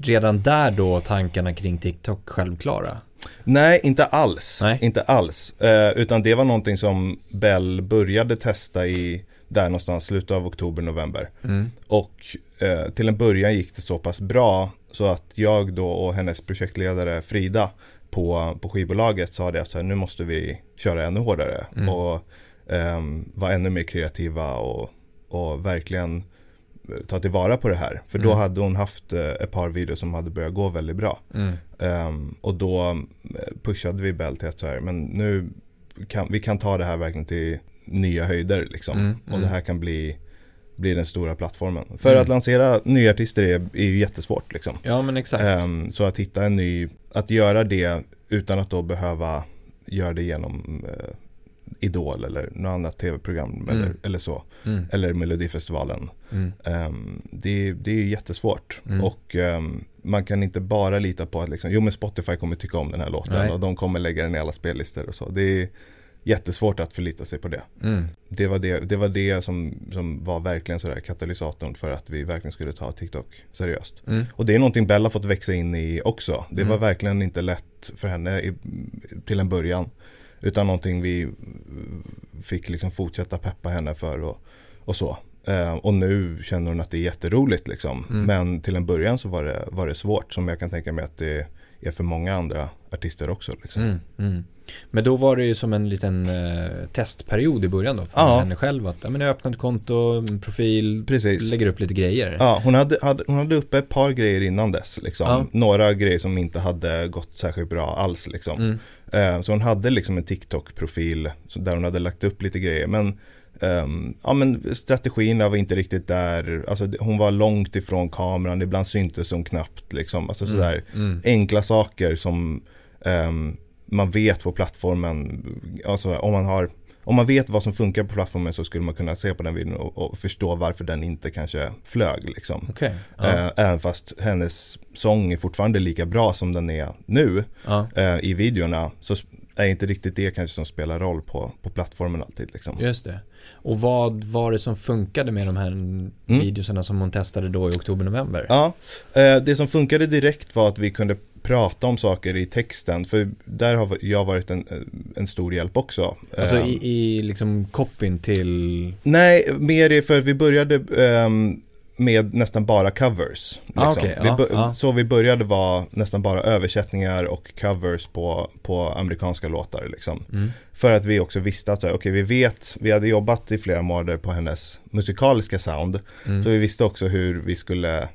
redan där då tankarna kring TikTok självklara? Nej, inte alls. Nej. Inte alls. Eh, utan det var någonting som Bell började testa i där någonstans, slutet av oktober, november. Mm. Och eh, till en början gick det så pass bra så att jag då och hennes projektledare Frida på, på skivbolaget sa det att så här, nu måste vi köra ännu hårdare Mm. och ehm, vara ännu mer kreativa och, och verkligen eh, ta tillvara på det här. För då Mm. hade hon haft eh, ett par videos som hade börjat gå väldigt bra. Mm. Ehm, och då eh, pushade vi Bell till att så här, men nu kan vi kan ta det här verkligen till nya höjder liksom. Mm, Och mm. det här kan bli, bli den stora plattformen. För Mm. att lansera nya artister är, är ju jättesvårt liksom. Ja men exakt. Ehm, så att hitta en ny, att göra det utan att då behöva göra det genom eh, Idol eller något annat tv-program Mm. eller, eller så. Mm. Eller Melodifestivalen. Mm. Ehm, det, det är jättesvårt Mm. och ehm, man kan inte bara lita på att liksom, jo men Spotify kommer tycka om den här låten Nej. och de kommer lägga den i alla spellistor och så. Det är jättesvårt att förlita sig på det. Mm. Det var det, det, var det som, som var verkligen sådär katalysatorn för att vi verkligen skulle ta TikTok seriöst. Mm. Och det är någonting Bella fått växa in i också. Det Mm. var verkligen inte lätt för henne i, till en början. Utan någonting vi fick liksom fortsätta peppa henne för och, och så. Eh, och nu känner hon att det är jätteroligt liksom. Mm. Men till en början så var det, var det svårt som jag kan tänka mig att det är för många andra artister också. Liksom. Mm. Mm. Men då var det ju som en liten eh, testperiod i början då för Ja. henne själv att ja, men jag öppnar ett konto, profil, Precis. lägger upp lite grejer. Ja, hon hade, hade, hon hade uppe ett par grejer innan dess. Liksom. Ja. Några grejer som inte hade gått särskilt bra alls. Liksom. Mm. Eh, Så hon hade liksom en TikTok-profil där hon hade lagt upp lite grejer. Men Um, ja men strategin var inte riktigt där, alltså hon var långt ifrån kameran, ibland syntes hon knappt liksom. Alltså Mm, sådär mm. enkla saker som um, man vet på plattformen, alltså om man har om man vet vad som funkar på plattformen så skulle man kunna se på den videon och, och förstå varför den inte kanske flög liksom. Okej. Ja. Eh, även fast hennes sång är fortfarande lika bra som den är nu ja. eh, i videorna så är inte riktigt det kanske som spelar roll på, på plattformen alltid liksom. Just det. Och vad var det som funkade med de här videorna som hon testade då i oktober-november? Ja, eh, det som funkade direkt var att vi kunde prata om saker i texten för där har jag varit en, en stor hjälp också. Alltså Eh, i, i liksom copyn till... Nej, mer är för att vi började ehm, med nästan bara covers. Liksom. Ah, okej, vi bör- ja. Så vi började vara nästan bara översättningar och covers på, på amerikanska låtar. Liksom. Mm. För att vi också visste att okej, vi vet, vi hade jobbat i flera månader på hennes musikaliska sound. Mm. Så vi visste också hur vi skulle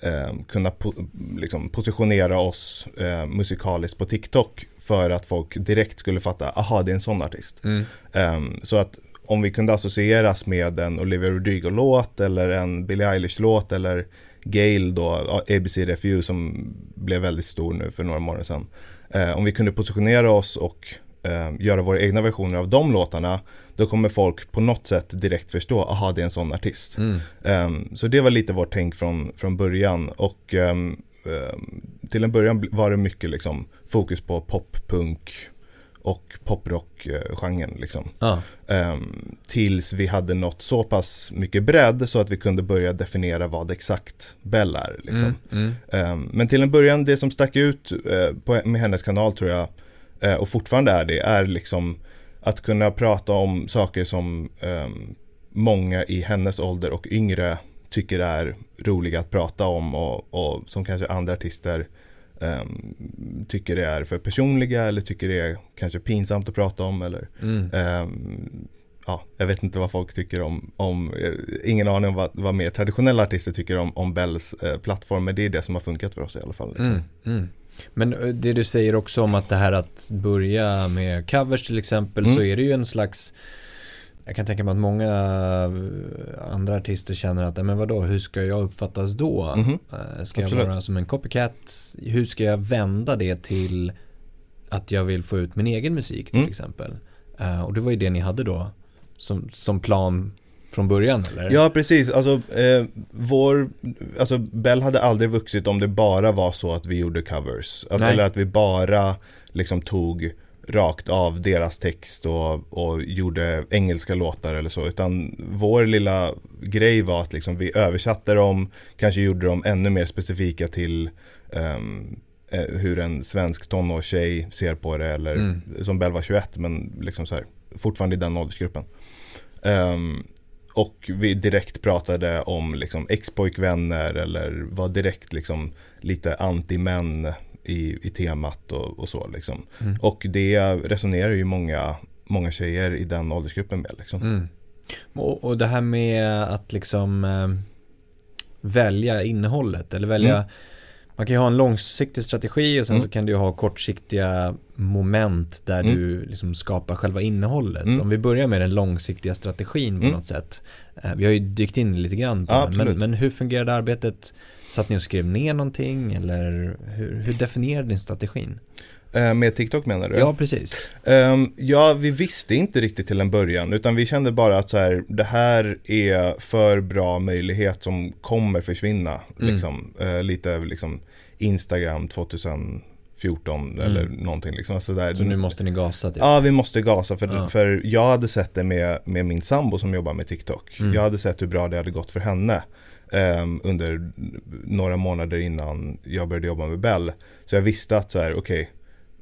eh, kunna po- liksom positionera oss eh, musikaliskt på TikTok för att folk direkt skulle fatta, aha det är en sån artist. Mm. Ehm, så att om vi kunde associeras med en Olivia Rodrigo-låt eller en Billie Eilish-låt eller Gail då, ABC Refugee som blev väldigt stor nu för några månader sedan. Eh, om vi kunde positionera oss och eh, göra våra egna versioner av de låtarna, då kommer folk på något sätt direkt förstå, aha det är en sån artist. Mm. Ehm, så det var lite vårt tänk från, från början och ehm, ehm, till en början var det mycket liksom fokus på pop, punk och poprock-genren liksom. Ja. Ehm, tills vi hade nått så pass mycket bredd så att vi kunde börja definiera vad exakt Bell är. Liksom. Mm. Mm. Ehm, men till en början, det som stack ut eh, på, med hennes kanal tror jag, eh, och fortfarande är det, är liksom att kunna prata om saker som ehm, många i hennes ålder och yngre tycker är roliga att prata om och, och som kanske andra artister ehm, tycker det är för personliga eller tycker det är kanske pinsamt att prata om eller Mm. Ehm, ja, jag vet inte vad folk tycker om, om eh, ingen aning om vad, vad mer traditionella artister tycker om, om Bells eh, plattform, men det är det som har funkat för oss i alla fall. Liksom. Mm, mm. Men eh, det du säger också om att det här att börja med covers till exempel Mm. så är det ju en slags jag kan tänka mig att många eh, andra artister känner att, "Nej, men vadå, hur ska jag uppfattas då? Mhm. Eh, Ska jag Absolut. vara som en copycat? Hur ska jag vända det till att jag vill få ut min egen musik till Mm. exempel? Eh, Och det var ju det ni hade då som, som plan från början eller? Ja, precis. Alltså, eh, vår, alltså, Bell hade aldrig vuxit om det bara var så att vi gjorde covers. Att, eller att vi bara liksom tog rakt av deras text och, och gjorde engelska låtar eller så. Utan vår lilla grej var att liksom vi översatte dem, kanske gjorde dem ännu mer specifika till eh, hur en svensk tonårstjej ser på det. Eller Mm. som Bell var 21 men liksom så här, fortfarande i den åldersgruppen. Ehm, och vi direkt pratade om liksom ex-pojkvänner eller var direkt liksom lite anti-män i, i temat och, och så liksom. Mm. Och det resonerar ju många, många tjejer i den åldersgruppen med liksom. Mm. Och, och det här med att liksom eh, välja innehållet eller välja Mm. Man kan ju ha en långsiktig strategi och sen Mm. så kan du ha kortsiktiga moment där Mm. du liksom skapar själva innehållet. Mm. Om vi börjar med den långsiktiga strategin på Mm. något sätt. Eh, Vi har ju dykt in lite grann på Ja, det. Men, men hur fungerade arbetet? Satt ni och skrev ner någonting eller hur, hur definierade ni strategin? Eh, med TikTok menar du? Ja, precis. Ehm, ja, vi visste inte riktigt till en början utan vi kände bara att så här, det här är för bra möjlighet som kommer försvinna. Mm. Liksom. Eh, lite liksom Instagram 2014 eller någonting. Liksom. Alltså där. Så nu måste ni gasa typ. Ja, vi måste gasa för, Ja. för jag hade sett det med, med min sambo som jobbar med TikTok. Mm. Jag hade sett hur bra det hade gått för henne ehm, under några månader innan jag började jobba med Bell. Så jag visste att så här, okej,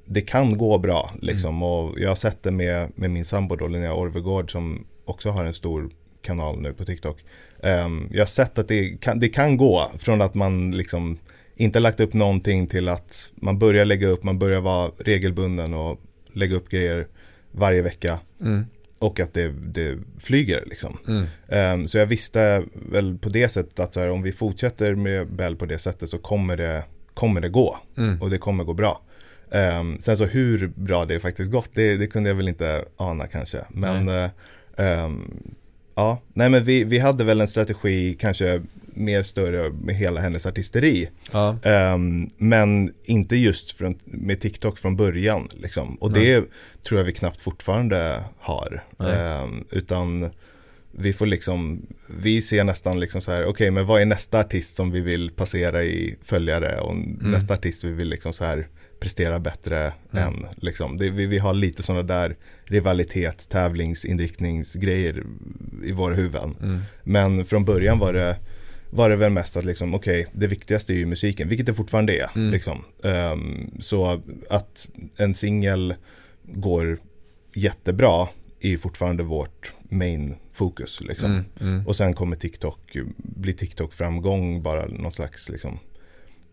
det kan gå bra liksom. Och jag har sett det med, med min sambo då, Linnea Orvegård som också har en stor kanal nu på TikTok. Ehm, jag har sett att det kan, det kan gå från att man liksom inte lagt upp någonting till att man börjar lägga upp, man börjar vara regelbunden och lägga upp grejer varje vecka Mm. och att det, det flyger liksom. Mm. Ehm, så jag visste väl på det sättet att här, om vi fortsätter med Bell på det sättet så kommer det, kommer det gå Mm. och det kommer gå bra. Ehm, sen så hur bra det faktiskt gått, det, det kunde jag väl inte ana kanske. Men Um, ja, nej men vi, vi hade väl en strategi kanske mer större med hela hennes artisteri. Ja. Um, men inte just från, med TikTok från början. Liksom. Och det tror jag vi knappt fortfarande har. Um, utan vi får liksom, vi ser nästan liksom så här, okej okay, men vad är nästa artist som vi vill passera i följare och mm. nästa artist vi vill liksom så här prestera bättre mm. än. Liksom. Det, vi, vi har lite sådana där rivalitets, tävlingsinriktningsgrejer i våra huvuden. Mm. Men från början var det var det väl mest att liksom, okej, okay, det viktigaste är ju musiken, vilket det fortfarande är. Mm. Liksom. Um, så att en singel går jättebra är ju fortfarande vårt main fokus. Liksom. Mm, mm. Och sen kommer TikTok, blir TikTok framgång bara någon slags liksom,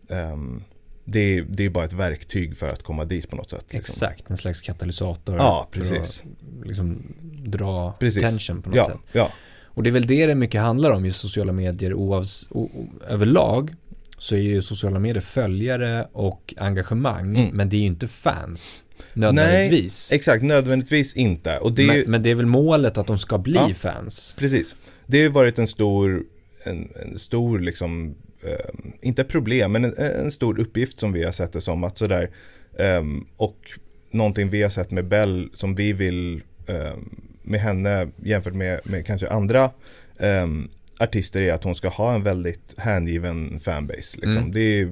um, det, är, det är bara ett verktyg för att komma dit på något sätt. Liksom. Exakt, en slags katalysator. Ja, precis. För att liksom, dra precis. tension på något ja, sätt. Ja. Och det är väl det det mycket handlar om, just sociala medier oavs, o, överlag. Så är ju sociala medier följare och engagemang, mm. men det är ju inte fans. Nödvändigtvis. Nej, exakt, nödvändigtvis inte. Och det men, men, det är väl målet att de ska bli ja, fans. Precis. Det har ju varit en stor, en, en stor liksom, inte problem, men en, en, stor uppgift som vi har sett det som. Att sådär, eh, och någonting vi har sett med Bell som vi vill eh, med henne jämfört med, med kanske andra artister är att hon ska ha en väldigt hängiven fanbase. Liksom. Mm. Det är ett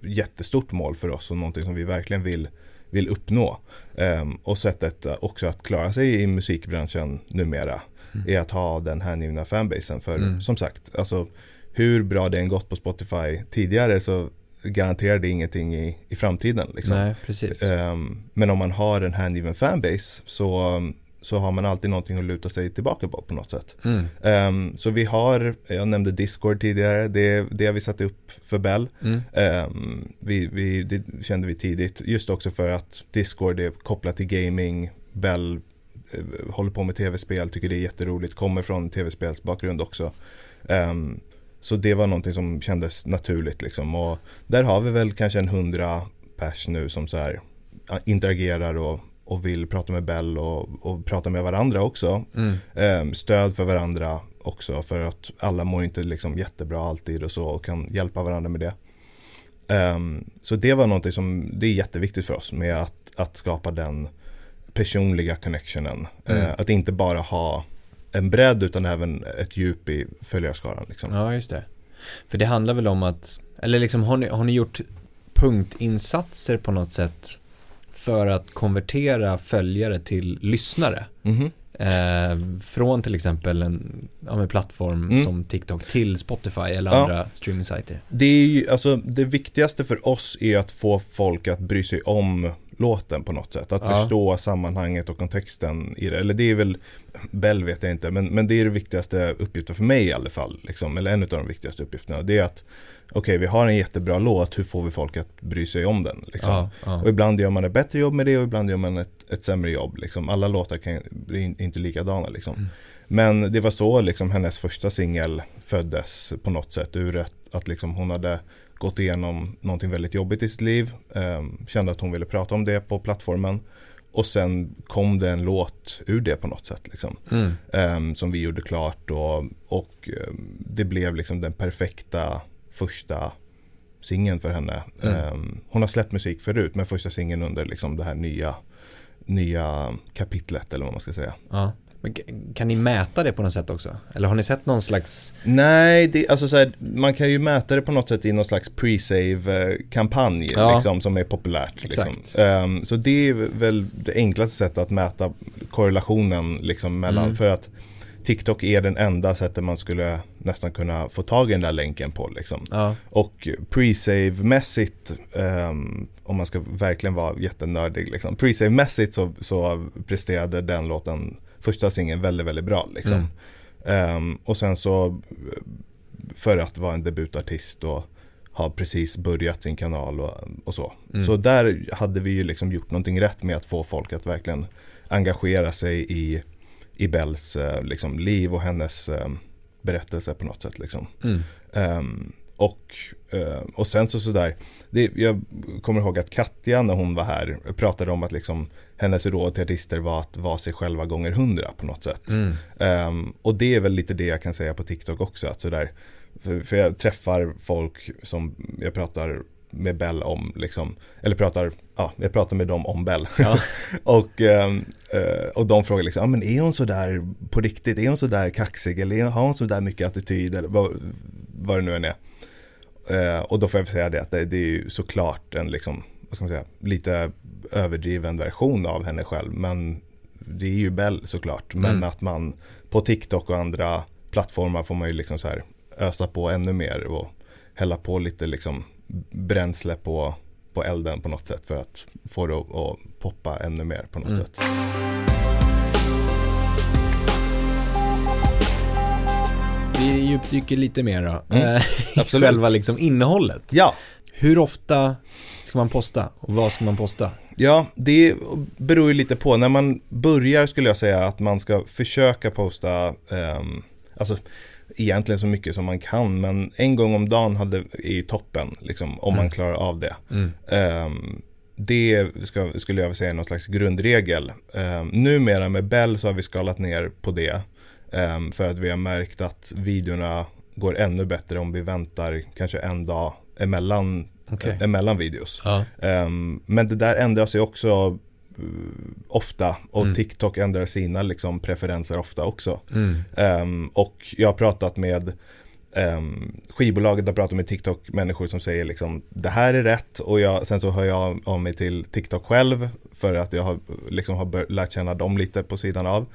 jättestort mål för oss och någonting som vi verkligen vill, vill uppnå. Um, och sättet också att klara sig i musikbranschen numera mm. är att ha den hängivna fanbasen. För mm. som sagt, alltså, hur bra det än gått på Spotify tidigare så garanterar det ingenting i, i framtiden. Liksom. Nej, precis. Um, men om man har en hängiven fanbase så så har man alltid någonting att luta sig tillbaka på på något sätt. Mm. Um, så vi har, jag nämnde Discord tidigare, det, det har vi satt upp för Bell. Mm. Um, vi, vi, det kände vi tidigt, just också för att Discord är kopplat till gaming, Bell uh, håller på med tv-spel, tycker det är jätteroligt, kommer från tv-spelsbakgrund också. Um, så det var någonting som kändes naturligt liksom. Och där har vi väl kanske en hundra pers nu som så här interagerar och och vill prata med Bell och, och prata med varandra också. Mm. Eh, stöd för varandra också för att alla mår inte liksom jättebra alltid och så och kan hjälpa varandra med det. Um, så det var någonting som, det är jätteviktigt för oss med att, att skapa den personliga connectionen. Mm. Uh, att inte bara ha en bredd utan även ett djup i följarskaran. Liksom. Ja, just det. För det handlar väl om att, eller liksom har ni, har ni gjort punktinsatser på något sätt för att konvertera följare till lyssnare. Mm. Eh, från till exempel en ja, plattform mm. som TikTok till Spotify eller ja. andra streamingsajter. Det är ju, alltså det viktigaste för oss är att få folk att bry sig om låten på något sätt. Att ja. förstå sammanhanget och kontexten i det. Eller det är väl, Bell vet jag inte, men, men det är det viktigaste uppgiften för mig i alla fall. Liksom. Eller en av de viktigaste uppgifterna. Det är att okej okay, vi har en jättebra låt, hur får vi folk att bry sig om den? Liksom. Ja, ja. Och ibland gör man ett bättre jobb med det och ibland gör man ett, ett sämre jobb. Liksom. Alla låtar kan, blir inte likadana. Liksom. Mm. Men det var så liksom, hennes första singel föddes på något sätt ur ett, att liksom, hon hade gått igenom någonting väldigt jobbigt i sitt liv. Eh, kände att hon ville prata om det på plattformen. Och sen kom det en låt ur det på något sätt. Liksom. Mm. Eh, som vi gjorde klart och, och eh, det blev liksom den perfekta första singeln för henne. Mm. Um, hon har släppt musik förut men första singeln under liksom det här nya, nya kapitlet eller vad man ska säga. Ja. Men kan ni mäta det på något sätt också? Eller har ni sett någon slags? Nej, det, alltså så här, man kan ju mäta det på något sätt i någon slags pre-save-kampanj ja. liksom, som är populärt. Liksom. Um, så det är väl det enklaste sättet att mäta korrelationen liksom, mellan, mm. för att TikTok är den enda sättet man skulle nästan kunna få tag i den där länken på. Liksom. Ja. Och pre-save-mässigt, um, om man ska verkligen vara jättenördig, liksom. pre-save-mässigt så, så presterade den låten, första singeln, väldigt, väldigt bra. Liksom. Mm. Um, och sen så, för att vara en debutartist och ha precis börjat sin kanal och, och så. Mm. Så där hade vi ju liksom gjort någonting rätt med att få folk att verkligen engagera sig i i Bells eh, liksom, liv och hennes eh, berättelse på något sätt. Liksom. Mm. Um, och, eh, och sen så sådär, det, jag kommer ihåg att Katja när hon var här pratade om att liksom hennes råd till artister var att vara sig själva gånger hundra på något sätt. Mm. Um, och det är väl lite det jag kan säga på TikTok också. Att sådär, för, för jag träffar folk som jag pratar med Bell om, liksom, eller pratar, ja, jag pratar med dem om Bell. Ja. *laughs* och, um, uh, och de frågar liksom, ah, men är hon sådär på riktigt, är hon sådär kaxig eller har hon sådär mycket attityd eller vad, vad det nu än är. Uh, och då får jag säga det att det, det är ju såklart en liksom, vad ska man säga, lite överdriven version av henne själv. Men det är ju Bell såklart. Men Mm. att man på TikTok och andra plattformar får man ju liksom så här ösa på ännu mer och hälla på lite liksom bränsle på, på elden på något sätt för att få det att, att poppa ännu mer på något Mm. sätt. Vi djupdyker lite mer då. Mm. *laughs* Själva liksom innehållet. Ja, Hur ofta ska man posta och vad ska man posta? Ja, det beror ju lite på. När man börjar skulle jag säga att man ska försöka posta, um, alltså egentligen så mycket som man kan, men en gång om dagen hade, är ju toppen, liksom, om man Mm. klarar av det. Mm. Ehm, det ska, skulle jag säga är någon slags grundregel. Um, numera med Bell så har vi skalat ner på det. ehm, för att vi har märkt att videorna går ännu bättre om vi väntar kanske en dag emellan, Okej. emellan videos. Ja. Ehm, men det där ändras ju också eh, ofta och Mm. TikTok ändrar sina liksom, preferenser ofta också. Mm. Ehm, och jag har pratat med um, skivbolaget har pratat med TikTok-människor som säger liksom det här är rätt och jag, sen så hör jag av mig till TikTok själv för att jag har, liksom, har lärt känna dem lite på sidan av.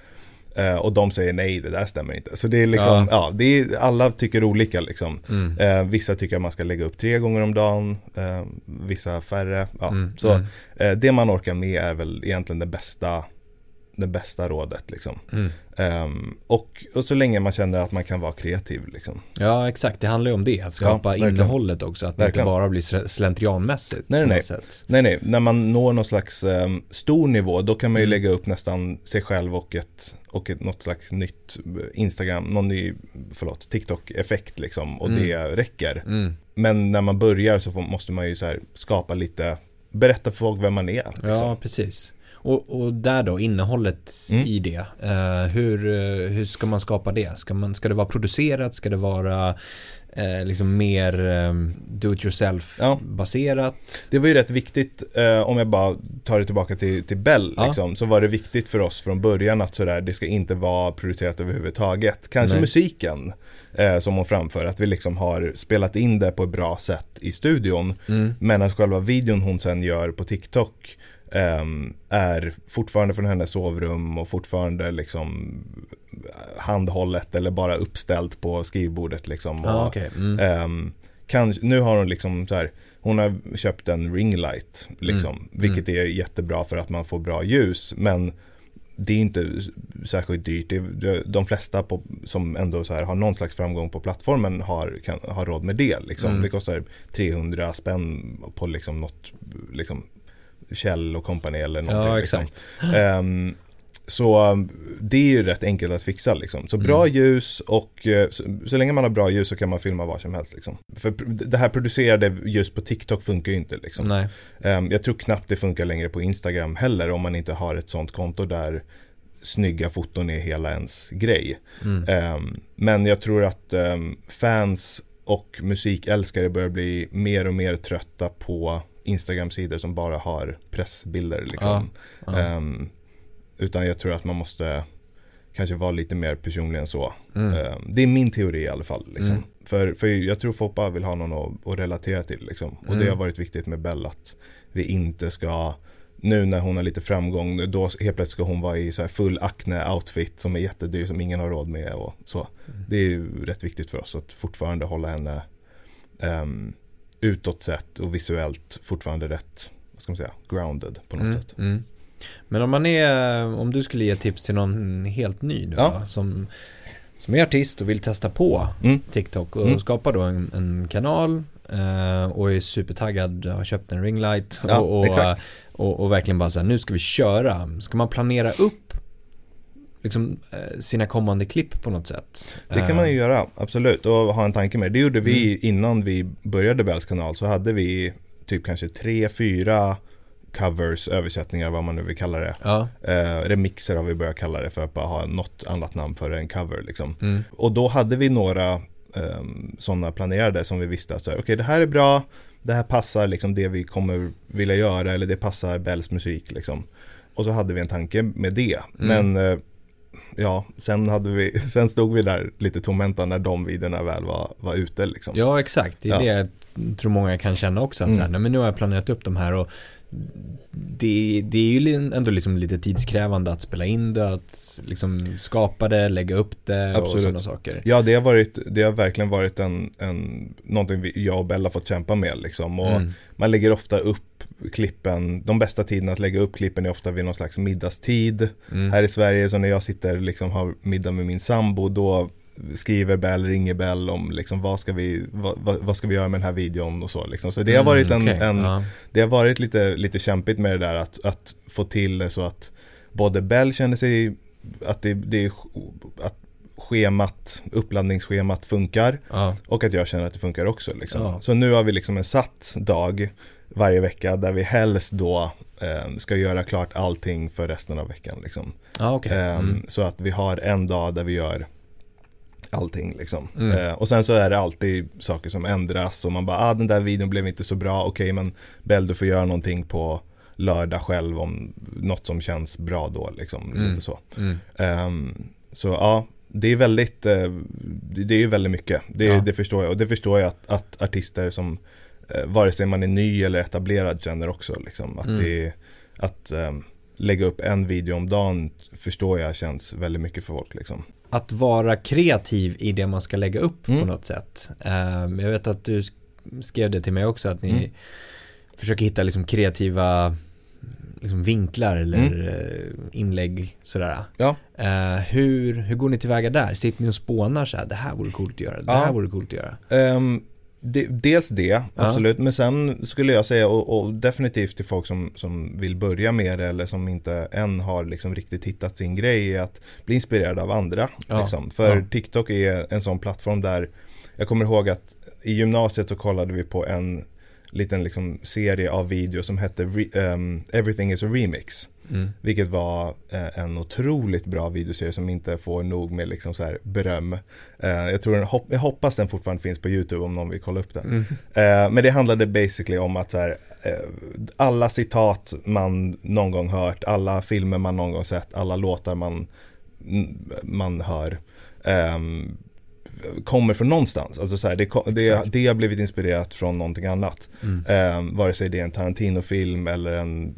Eh, och de säger nej, det där stämmer inte. Så det är liksom, Ja. ja, det är, alla tycker olika liksom. Mm. Eh, vissa tycker att man ska lägga upp tre gånger om dagen, eh, vissa färre. Ja. Mm. Så Mm. eh, det man orkar med är väl egentligen det bästa, det bästa rådet liksom. Ehm, och, och så länge man känner att man kan vara kreativ liksom. Ja, exakt. Det handlar ju om det. Att skapa verkligen. innehållet också. Att det Verkligen. inte bara blir sl- slentrianmässigt. Nej, nej. Nej, nej, när man når någon slags ehm, stor nivå då kan man ju Mm. lägga upp nästan sig själv och ett, och ett något slags nytt eh, Instagram, någon ny, förlåt, TikTok-effekt liksom och Mm. det räcker. Mm. Men när man börjar så får, måste man ju så skapa lite, berätta för folk vem man är. Liksom. Ja, precis. Och, och där då, innehållet Mm. i det. Eh, hur, eh, hur ska man skapa det? Ska, man, ska det vara producerat? Ska det vara eh, liksom mer eh, do it yourself Ja. baserat? Det var ju rätt viktigt, eh, om jag bara tar det tillbaka till, till Bell, Ja. liksom, så var det viktigt för oss från början att sådär, det ska inte vara producerat överhuvudtaget. Kanske Nej. musiken eh, som hon framför, att vi liksom har spelat in det på ett bra sätt i studion. Mm. Men att själva videon hon sen gör på TikTok är fortfarande från hennes sovrum och fortfarande liksom handhållet eller bara uppställt på skrivbordet liksom. Och, okej. Mm. Ehm, kanske, nu har hon liksom så här, hon har köpt en ringlight liksom, Mm. vilket är jättebra för att man får bra ljus, men det är inte särskilt dyrt. De flesta på, som ändå så här har någon slags framgång på plattformen har, kan, har råd med det. Liksom. Mm. Det kostar 300 spänn på liksom något, liksom, Kjell och kompani eller någonting. Ja, liksom. Ehm, så um, det är ju rätt enkelt att fixa liksom. Så bra Mm. ljus och eh, så, så länge man har bra ljus så kan man filma vad som helst liksom. För det här producerade just på TikTok funkar ju inte liksom. Ehm, jag tror knappt det funkar längre på Instagram heller om man inte har ett sånt konto där snygga foton är hela ens grej. Mm. Ehm, men jag tror att fans och musikälskare börjar bli mer och mer trötta på Instagram-sidor som bara har pressbilder liksom. Ja. Ehm, utan jag tror att man måste kanske vara lite mer personlig än så. Mm. Ehm, det är min teori i alla fall. Liksom. Mm. För, för jag tror Foppa vill ha någon att, att relatera till. Liksom. Och det Mm. har varit viktigt med Bell att vi inte ska nu när hon har lite framgång, då helt plötsligt ska hon vara i så här full Acne-outfit som är jättedyr, som ingen har råd med och så. Mm. Det är ju rätt viktigt för oss att fortfarande hålla henne um, utåt sett och visuellt fortfarande rätt, vad ska man säga, grounded på något Mm. sätt. Mm. Men om man är, om du skulle ge tips till någon helt ny nu Ja. då, som, som är artist och vill testa på Mm. TikTok och Mm. skapa då en, en kanal eh, och är supertaggad, har köpt en ringlight Ja, och, och, exakt. och, och verkligen bara så här, nu ska vi köra. Ska man planera upp liksom, eh, sina kommande klipp på något sätt. Det kan man ju Eh, göra, absolut, och ha en tanke med. Det gjorde vi Mm. innan vi började Bells kanal, så hade vi typ kanske tre, fyra covers, översättningar, vad man nu vill kalla det. Ja. Eh, remixer har vi börjat kalla det för att bara ha något annat namn för en cover liksom. Mm. Och då hade vi några um, sådana planerade som vi visste att okej det här är bra, det här passar liksom det vi kommer vilja göra eller det passar Bells musik liksom. Och så hade vi en tanke med det. Mm. Men eh, ja, sen, hade vi, *laughs* sen stod vi där lite tomhänta när de videorna väl var, var ute liksom. Ja, exakt. Det är Ja. det jag tror många kan känna också. Att så här, Mm. nej, men nu har jag planerat upp de här och det, det är ju ändå liksom lite tidskrävande att spela in det, att liksom skapa det, lägga upp det och Absolut. sådana saker. Ja, det har, varit, det har verkligen varit en, en, någonting jag och Bella fått kämpa med liksom. Och Mm. Man lägger ofta upp klippen, de bästa tiderna att lägga upp klippen är ofta vid någon slags middagstid. Mm. Här i Sverige, så när jag sitter liksom har middag med min sambo, då skriver Bell, ringer Bell om liksom vad ska vi, vad, vad, ska vi göra med den här videon och så liksom. Så det har varit en, Mm, okej. en ja. det har varit lite, lite kämpigt med det där att, att få till det så att både Bell känner sig att det, det är att schemat, uppladdningsschemat funkar Ja. och att jag känner att det funkar också liksom. Ja. Så nu har vi liksom en satt dag varje vecka där vi helst då eh, ska göra klart allting för resten av veckan liksom. Ja, okej. Ehm, Mm. Så att vi har en dag där vi gör allting liksom. Mm. Eh, och sen så är det alltid saker som ändras och man bara, ah den där videon blev inte så bra, okej men Bell du får göra någonting på lördag själv om något som känns bra då liksom. Mm. Lite så. Mm. Ehm, så ja, det är väldigt, eh, det det är ju väldigt mycket. Det, Ja. det förstår jag och det förstår jag att, att artister som eh, vare sig man är ny eller etablerad känner också liksom. Att Mm. det att ehm, lägga upp en video om dagen förstår jag känns väldigt mycket för folk liksom. Att vara kreativ i det man ska lägga upp på Mm. något sätt. Ehm, jag vet att du sk- skrev det till mig också, att ni Mm. försöker hitta liksom kreativa liksom vinklar eller Mm. eh, inlägg sådär. Ja. Eh, hur, hur går ni tillväga där? Sitter ni och spånar så här, det här vore coolt att göra, det Ja. här vore coolt att göra? Ehm, de, dels det, absolut. Men sen skulle jag säga, och, och definitivt till folk som, som vill börja med det eller som inte än har liksom riktigt hittat sin grej, är att bli inspirerad av andra. Ja, Liksom. För ja. TikTok är en sån plattform där, jag kommer ihåg att i gymnasiet så kollade vi på en liten liksom serie av videos som hette ehm, Everything is a remix. Mm. Vilket var eh, en otroligt bra videoserie som inte får nog med liksom så här beröm. Eh, jag, tror den, hopp, jag hoppas den fortfarande finns på YouTube om någon vill kolla upp den. Mm. Eh, men det handlade basically om att så här, eh, alla citat man någon gång hört, alla filmer man någon gång sett, alla låtar man, man hör. Kommer från någonstans. Alltså så här, det, det, det har blivit inspirerat från någonting annat. Mm. Eh, vare sig det är en Tarantino-film eller en,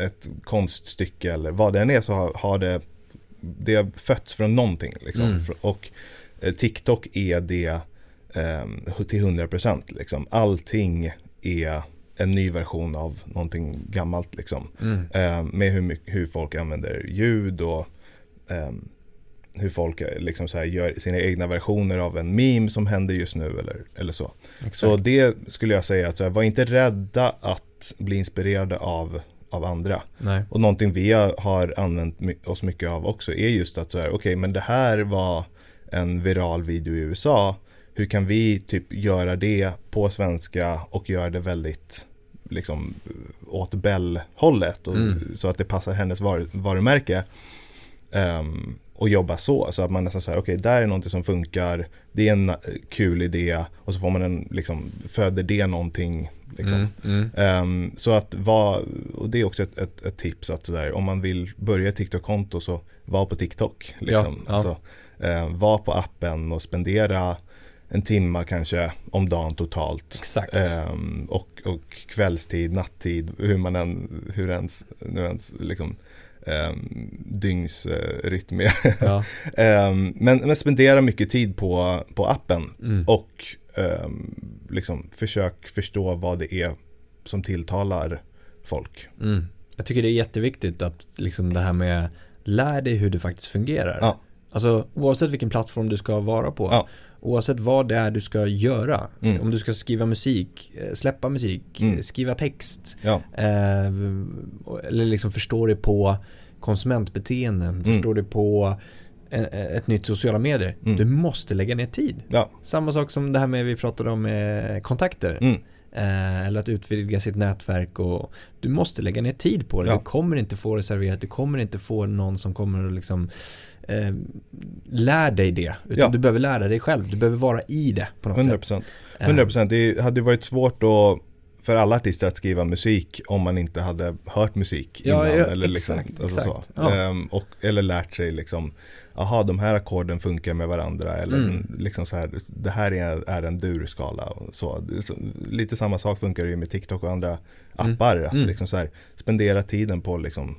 ett konststycke eller vad det än är så har, har det, det har fötts från någonting. Liksom. Mm. Och eh, TikTok är det eh, till 100% liksom. Allting är en ny version av någonting gammalt liksom. Mm. Eh, med hur, hur folk använder ljud och ehm, hur folk eh, liksom så här gör sina egna versioner av en meme som händer just nu eller, eller så. Exakt. Så det skulle jag säga att så här, var inte rädda att bli inspirerade av, av andra. Nej. Och någonting vi har, använt oss mycket av också är just att så här, okej men det här var en viral video i USA. Hur kan vi typ göra det på svenska och göra det väldigt liksom åt Bell-hållet Mm. så att det passar hennes var, varumärke. Ehm, och jobba så, så att man nästan säger okej där är någonting som funkar, det är en eh, kul idé och så får man en, liksom, föder det någonting liksom. Mm. Mm. Ehm, så att vara, och det är också ett, ett, ett tips att sådär, om man vill börja TikTok-konto så var på TikTok. Liksom. Ja, ja. Alltså, ehm, var på appen och spendera en timma kanske om dagen totalt. Exakt. Ehm, och, och kvällstid, nattid, hur man än, hur ens, nu ens liksom um, dygnsrytm *laughs* ja. Ehm, men, men spendera mycket tid på, på appen Mm. och ehm, liksom försök förstå vad det är som tilltalar folk. Mm. Jag tycker det är jätteviktigt att liksom det här med lär dig hur det faktiskt fungerar. Ja. Alltså oavsett vilken plattform du ska vara på. Ja. Oavsett vad det är du ska göra. Mm. Om du ska skriva musik, eh, släppa musik, Mm. eh, skriva text. Ja, Eh, eller liksom förstå dig på konsumentbeteenden, Mm. förstår dig på eh, ett nytt sociala medier. Mm. Du måste lägga ner tid. Ja. Samma sak som det här med vi pratade om eh, kontakter. Mm. Eh, eller att utvidga sitt nätverk och du måste lägga ner tid på det. Ja. Du kommer inte få det serverat, du kommer inte få någon som kommer och liksom eh, lär dig det. Utan Ja. du behöver lära dig själv, du behöver vara i det på något 100 sätt. procent. Eh, 100 procent. Det hade varit svårt då för alla artister att skriva musik om man inte hade hört musik Ja, innan. ja, eller liksom, exakt, alltså exakt. Så. Ja. Ehm, och, eller lärt sig liksom, aha de här ackorden funkar med varandra. Eller Mm. liksom så här, det här är, är en durskala. Och så. Lite samma sak funkar ju med TikTok och andra appar. Att Mm. liksom så här, spendera tiden på att liksom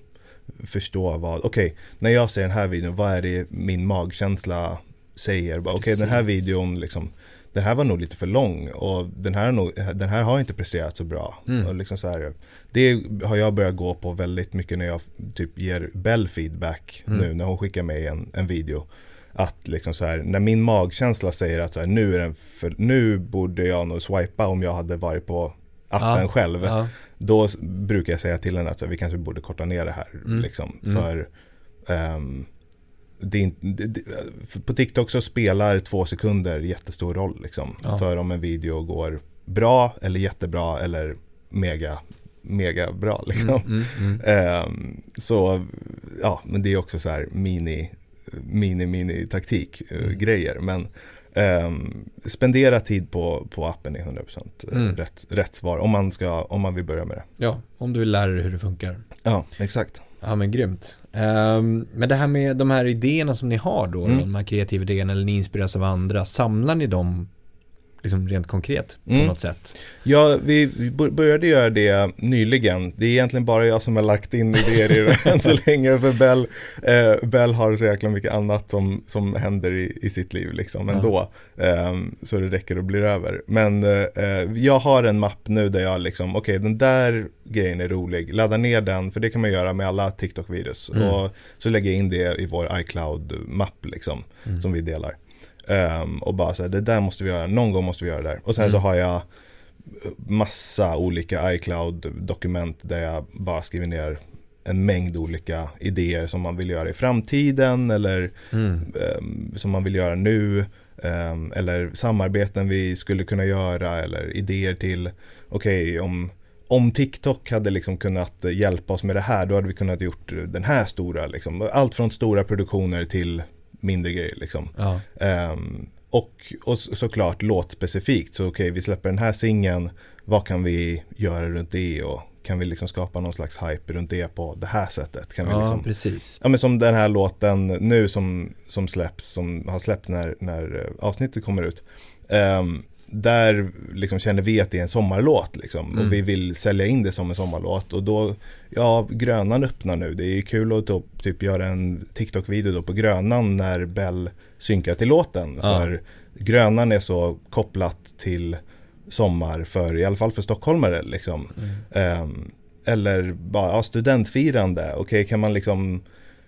förstå vad, okej, när jag ser den här videon, vad är det min magkänsla säger? Okej, den här videon liksom den här var nog lite för lång och den här, är nog, den här har inte presterat så bra. Mm. Och liksom så här, det har jag börjat gå på väldigt mycket när jag typ ger Bell feedback Mm. nu när hon skickar mig en, en video. Att liksom så här, när min magkänsla säger att så här, nu, är den för, nu borde jag nog swipa om jag hade varit på appen Ja, själv. Ja, Då brukar jag säga till henne att vi kanske borde korta ner det här. Mm. Liksom, Mm. för ehm, det det, på TikTok så spelar två sekunder jättestor roll. Liksom, Ja. För om en video går bra eller jättebra eller mega, mega bra. Liksom. Mm, mm, mm. Ehm, så ja, men det är också så här mini, mini, mini taktik Mm. grejer. Men ehm, spendera tid på, på appen är 100% Mm. rätt, rätt svar om man, ska, om man vill börja med det. Ja, om du vill lära dig hur det funkar. Ja, exakt. Ja men grymt. Ehm, men det här med de här idéerna som ni har då, Mm. de här kreativa idéerna eller ni inspireras av andra, samlar ni dem liksom rent konkret på Mm. något sätt? Ja, vi vi bör- började göra det nyligen. Det är egentligen bara jag som har lagt in idéer i det än så *laughs* länge. För Bell, eh, Bell har så jäkla mycket annat som, som händer i, i sitt liv liksom ändå. Ehm, så det räcker och blir över. Men eh, jag har en mapp nu där jag liksom, okej den där grejen är rolig. Ladda ner den, för det kan man göra med alla TikTok-videos. Mm. Och så lägger jag in det i vår iCloud-mapp liksom Mm. som vi delar. Ehm, och bara så här, det där måste vi göra, någon gång måste vi göra det där. Och sen Mm. så har jag massa olika iCloud-dokument där jag bara skriver ner en mängd olika idéer som man vill göra i framtiden eller Mm. ehm, som man vill göra nu. ehm, eller samarbeten vi skulle kunna göra eller idéer till, okej om om TikTok hade liksom kunnat eh, hjälpa oss med det här, då hade vi kunnat gjort den här stora, liksom. allt från stora produktioner till mindre grejer. Liksom. Ja. Ehm, och, och så- såklart låtspecifikt. Så okej, vi släpper den här singeln. Vad kan vi göra runt det? Och kan vi liksom skapa någon slags hype runt det på det här sättet? Kan vi ja, liksom, precis. ja men som den här låten nu som, som släpps, som har släppt när, när eh, avsnittet kommer ut. Ehm, där liksom känner vi att det är en sommarlåt liksom. Mm. Och vi vill sälja in det som en sommarlåt. Och då, ja, Grönan öppnar nu. Det är kul att typ, typ göra en TikTok-video då på Grönan när Bell synkar till låten. Ja. För Grönan är så kopplat till sommar för, i alla fall för stockholmare liksom. Mm. Ehm, eller bara ja, studentfirande. Okej, kan man liksom,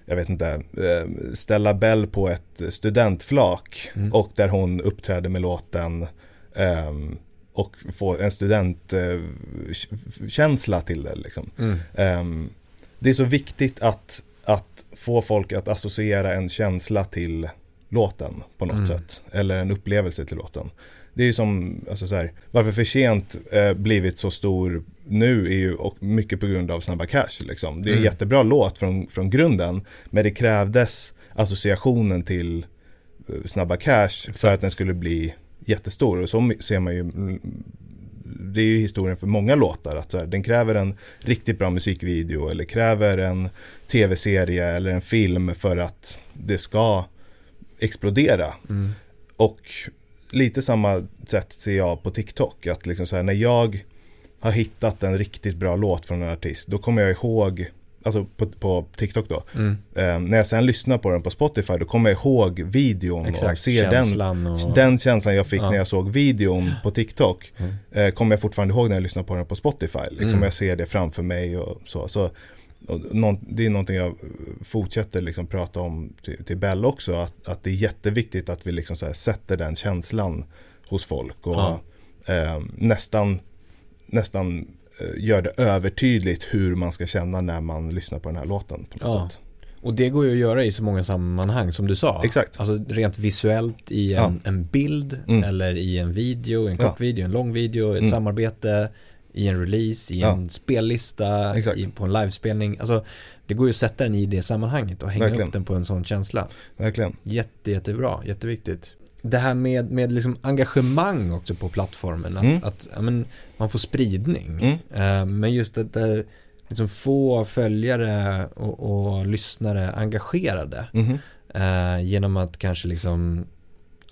jag vet inte, eh, ställa Bell på ett studentflak Mm. och där hon uppträder med låten ehm, och få en studentkänsla till det liksom. Mm. Ehm, det är så viktigt att, att få folk att associera en känsla till låten på något Mm. sätt. Eller en upplevelse till låten. Det är ju som, alltså så här, varför för sent eh, blivit så stor nu är ju och mycket på grund av Snabba Cash liksom. Det är en Mm. jättebra låt från, från grunden, men det krävdes associationen till eh, Snabba Cash för att den skulle bli jättestor. Och så ser man ju, mm, det är ju historien för många låtar. Att så här, den kräver en riktigt bra musikvideo eller kräver en tv-serie eller en film för att det ska explodera. Mm. Och lite samma sätt ser jag på TikTok. Att liksom så här, när jag har hittat en riktigt bra låt från en artist, då kommer jag ihåg, alltså på, på TikTok då, Mm. eh, när jag sen lyssnar på den på Spotify, då kommer jag ihåg videon och Exakt, ser den, och... den känslan jag fick Ja. när jag såg videon på TikTok Mm. eh, kommer jag fortfarande ihåg när jag lyssnar på den på Spotify. Liksom Mm. jag ser det framför mig och så. så och någon, det är någonting jag fortsätter liksom prata om till, till Bell också. Att, att det är jätteviktigt att vi liksom sätter den känslan hos folk. Och Ja. eh, nästan, nästan gör det övertydligt hur man ska känna när man lyssnar på den här låten. Ja. sätt. Och det går ju att göra i så många sammanhang som du sa. Exakt. Alltså rent visuellt i en, Ja. en bild Mm. eller i en video, en Ja. kort video, en lång video, ett Mm. samarbete, i en release, i Ja. en spellista, i, på en livespelning. Alltså det går ju att sätta den i det sammanhanget och hänga Verkligen. upp den på en sån känsla. Verkligen. Jätte, jättebra, jätteviktigt. Det här med, med liksom engagemang också på plattformen, att, Mm. att ja, men, man får spridning. Mm. Eh, men just att det, liksom få följare och, och lyssnare engagerade Mhm. eh, genom att kanske liksom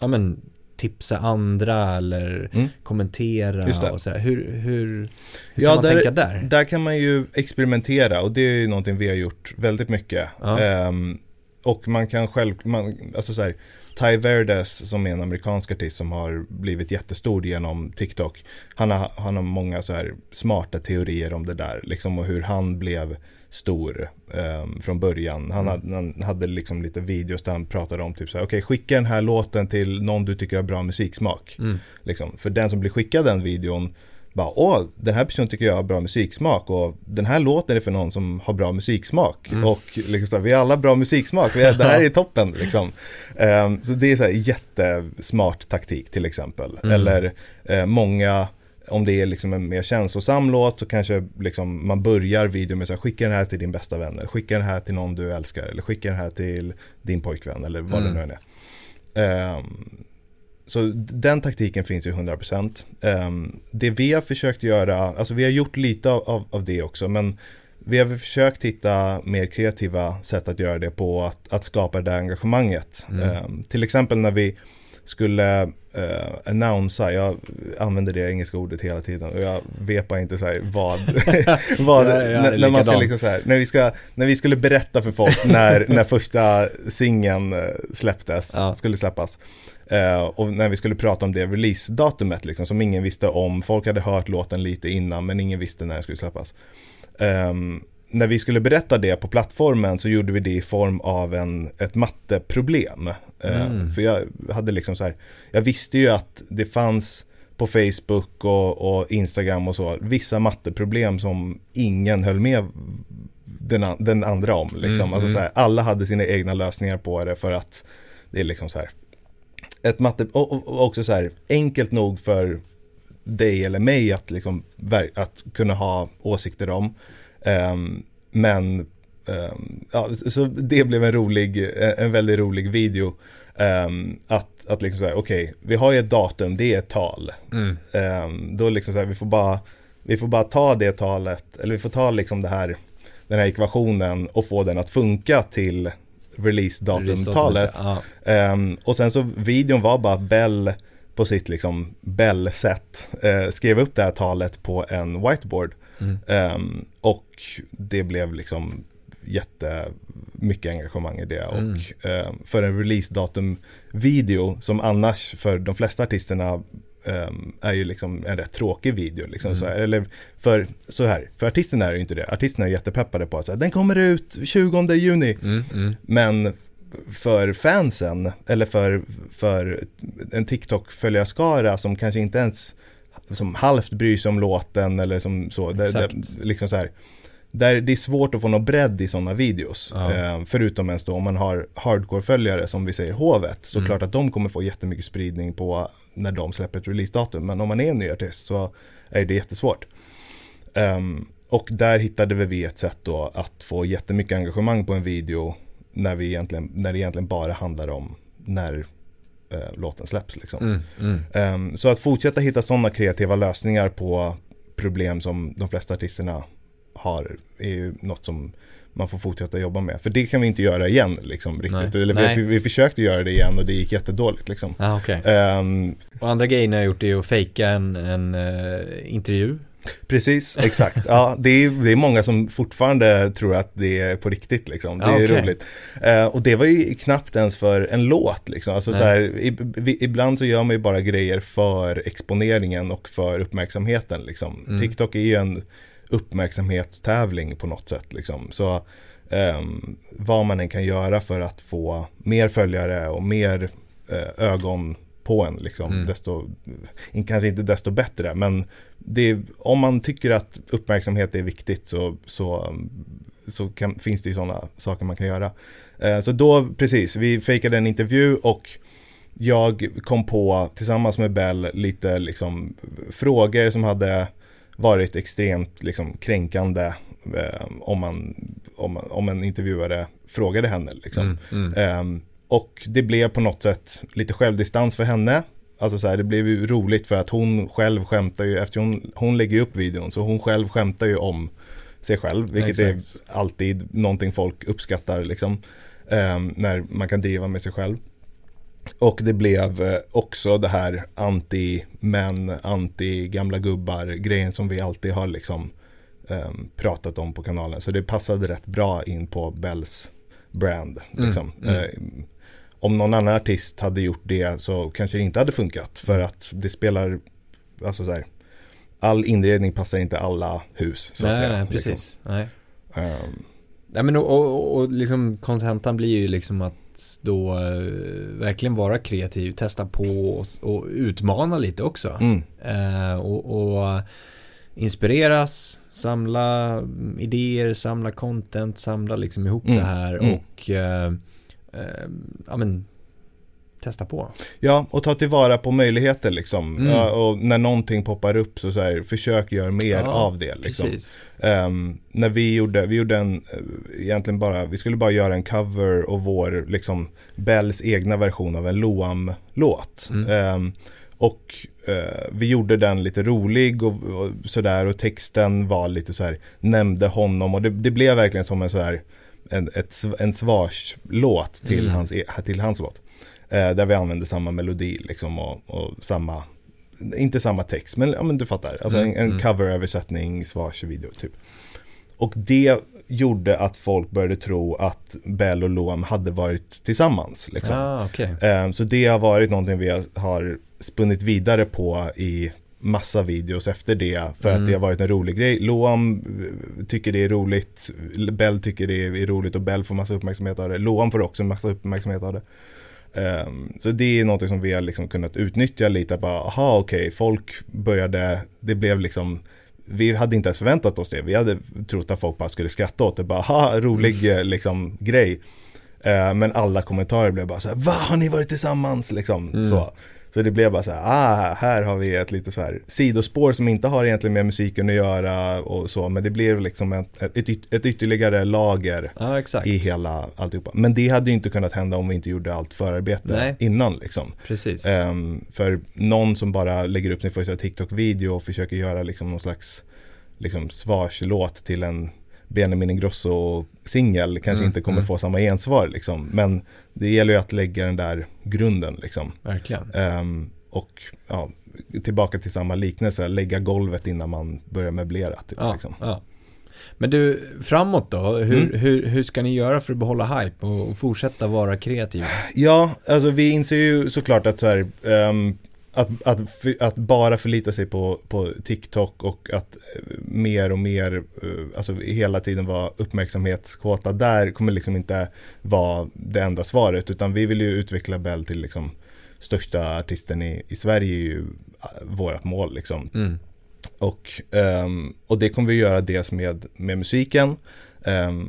ja, men, tipsa andra eller Mm. kommentera och sådär. Hur, hur, hur Ja, kan man där- tänka där? Där kan man ju experimentera och det är ju någonting vi har gjort väldigt mycket. Ja. Ehm, och man kan själv, man, alltså så här, Ty Verdes som är en amerikansk artist som har blivit jättestor genom TikTok. Han har, han har många så här smarta teorier om det där, liksom och hur han blev stor ehm, från början. Han, hade, han hade liksom lite videos där han pratade om typ så här, okej skicka den här låten till någon du tycker har bra musiksmak. Mm. Liksom. För den som blir skickad den videon bara, åh, den här personen tycker jag har bra musiksmak och den här låten är för någon som har bra musiksmak. Mm. Och liksom, vi har alla bra musiksmak, vi är, det här är *laughs* toppen liksom. Ehm, så det är så här jättesmart taktik till exempel. Mm. Eller eh, många, om det är liksom en mer känslosam låt så kanske liksom man börjar videon med här, skicka den här till din bästa vän, eller skicka den här till någon du älskar, eller skicka den här till din pojkvän eller vad Mm. det nu än är. Ehm, så den taktiken finns ju 100%. Um, det vi har försökt göra, alltså vi har gjort lite av, av, av det också, men vi har försökt hitta mer kreativa sätt att göra det på, att, att skapa det där engagemanget. Mm. Ehm, till exempel när vi skulle uh, annonsa, jag använder det engelska ordet hela tiden och jag vet bara inte så här vad, *laughs* *laughs* Ja, när, när man ska liksom så här, när vi, ska, när vi skulle berätta för folk när, när första singeln eh, släpptes, Ja. skulle släppas. Eh, och när vi skulle prata om det releasedatumet liksom, som ingen visste om. Folk hade hört låten lite innan men ingen visste när den skulle släppas. Ehm, när vi skulle berätta det på plattformen så gjorde vi det i form av en, ett matteproblem. Eh, Mm. För jag hade liksom så här, jag visste ju att det fanns på Facebook och, och Instagram och så, vissa matteproblem som ingen höll med den, an- den andra om. Liksom. Mm, alltså mm. här, alla hade sina egna lösningar på det för att det är liksom så här, ett matte, och, också så här, enkelt nog för dig eller mig att, liksom, att kunna ha åsikter om. Ehm, men ehm, ja, så det blev en rolig, en väldigt rolig video. Ehm, att, att liksom säga, okej, vi har ju ett datum, det är ett tal. Mm. Då liksom så här, vi får bara, vi får bara ta det talet, eller vi får ta liksom det här, den här ekvationen och få den att funka till release-datumtalet. Ja. Ehm, och sen så videon var bara Bell på sitt liksom Bell-sätt eh, skrev upp det här talet på en whiteboard. Mm. Ehm, och det blev liksom jättemycket engagemang i det. Mm. Och ehm, för en release-datum-video som annars för de flesta artisterna ehm, är ju liksom en rätt tråkig video. Liksom, Mm. så här. Eller för, så här, för artisterna är det ju inte det. Artisterna är jättepeppade på att säga, den kommer ut 20 juni. Mm. Mm. Men för fansen, eller för, för en TikTok-följarskara som kanske inte ens som halvt bryr sig om låten eller som så. Det, det, liksom så här, där det är svårt att få någon bredd i sådana videos. Ja. Eh, förutom ens då om man har hardcore-följare som vi säger Hovet. Så Mm. klart att de kommer få jättemycket spridning på när de släpper ett releasedatum. Men om man är en ny artist så är det jättesvårt. Ehm, och där hittade vi ett sätt då att få jättemycket engagemang på en video när, vi egentligen, när det egentligen bara handlar om när eh, låten släpps. Liksom. Mm. Mm. Ehm, så att fortsätta hitta sådana kreativa lösningar på problem som de flesta artisterna har är ju något som man får fortsätta jobba med. För det kan vi inte göra igen liksom riktigt. Nej. Eller Nej. vi, vi försökte göra det igen och det gick jättedåligt liksom. Ah, okej. Ehm, Och andra grejer ni har gjort är att fejka en, en eh, intervju. Precis, exakt. Ja, det är, det är många som fortfarande tror att det är på riktigt liksom. Det Ja, är okej. roligt. Eh, och det var ju knappt ens för en låt liksom. Alltså Nej. så här, i, vi, ibland så gör man ju bara grejer för exponeringen och för uppmärksamheten liksom. Mm. TikTok är ju en uppmärksamhetstävling på något sätt liksom. Så ehm, vad man än kan göra för att få mer följare och mer eh, ögon på en liksom. Mm. Desto, kanske inte desto bättre men det, om man tycker att uppmärksamhet är viktigt så, så, så kan, finns det ju sådana saker man kan göra. Eh, så då, precis, vi fejkade en intervju och jag kom på tillsammans med Bell lite liksom frågor som hade varit extremt liksom kränkande eh, om, man, om, om en intervjuare frågade henne. Liksom. Mm, mm. Eh, och det blev på något sätt lite självdistans för henne. Alltså så här, det blev ju roligt för att hon själv skämtar ju, eftersom hon, hon lägger upp videon, så hon själv skämtar ju om sig själv, vilket Exakt. är alltid någonting folk uppskattar liksom. Um, när man kan driva med sig själv. Och det blev eh, också det här anti-män, anti-gamla gubbar grejen som vi alltid har liksom um, pratat om på kanalen. Så det passade rätt bra in på Bells brand. Mm, liksom. Mm, mm. Uh, om någon annan artist hade gjort det så kanske det inte hade funkat. För att det spelar, alltså så här, all inredning passar inte alla hus. Så nej, att säga, nej, precis. Liksom. Nej. Um, nej, men och, och, och liksom kontentan blir ju liksom att då uh, verkligen vara kreativ, testa på och, och utmana lite också. Mm. Uh, och, och, inspireras, samla idéer, samla content, samla liksom ihop mm. det här mm. och uh, ja men testa på. Ja, och ta tillvara på möjligheter liksom. Mm. Ja, och när någonting poppar upp så, så här, försök göra mer ja, av det. Liksom. Um, när vi gjorde, vi gjorde en, eh, egentligen bara, vi skulle bara göra en cover och vår, liksom, Bells egna version av en Loam-låt. Mm. Um, och uh, vi gjorde den lite rolig och, och sådär och texten var lite så här, nämnde honom och det, det blev verkligen som en så här en, ett, en svarslåt till, mm. hans, e, till hans låt. Eh, där vi använder samma melodi liksom och, och, samma, inte samma text men, ja, men du fattar. Alltså mm. en, en mm. coveröversättning, svarsvideo typ. Och det gjorde att folk började tro att Bell och Loam hade varit tillsammans. Liksom. Ah, okay. eh, så det har varit någonting vi har spunnit vidare på i massa videos efter det för mm. att det har varit en rolig grej. Loam tycker det är roligt, Bell tycker det är roligt och Bell får massa uppmärksamhet av det. Loam får också massa uppmärksamhet av det. Um, så det är något som vi har liksom kunnat utnyttja lite. Bara, aha, okej, okay, folk började, det blev liksom vi hade inte ens förväntat oss det. Vi hade trott att folk bara skulle skratta åt det. Bara, ha, rolig mm. liksom, grej. Uh, men alla kommentarer blev bara så här, va, har ni varit tillsammans? Liksom, mm. så. Så det blev bara så här, ah, här har vi ett lite så här sidospår som inte har egentligen med musiken att göra och så, men det blev liksom ett, ett, ett ytterligare lager ja, i hela alltihopa. Men det hade ju inte kunnat hända om vi inte gjorde allt förarbete Nej. innan liksom. Precis. Um, för någon som bara lägger upp sin första TikTok-video och försöker göra liksom någon slags liksom svarslåt till en Benjamin Ingrosso-singel kanske mm, inte kommer mm. få samma gensvar liksom. Men det gäller ju att lägga den där grunden liksom. Verkligen. Um, och ja, tillbaka till samma liknelse, lägga golvet innan man börjar möblera. Typ, ja, liksom. ja. Men du, framåt då? Hur, mm. hur, hur ska ni göra för att behålla hype och fortsätta vara kreativa? Ja, alltså vi inser ju såklart att så här, um, att, att, att, bara förlita sig på, på TikTok och att eh, mer och mer, eh, alltså hela tiden vara uppmärksamhetskåta där kommer liksom inte vara det enda svaret utan vi vill ju utveckla Bell till liksom största artisten i, i Sverige är ju eh, vårat mål liksom. Mm. Och, um, och det kommer vi göra dels med, med musiken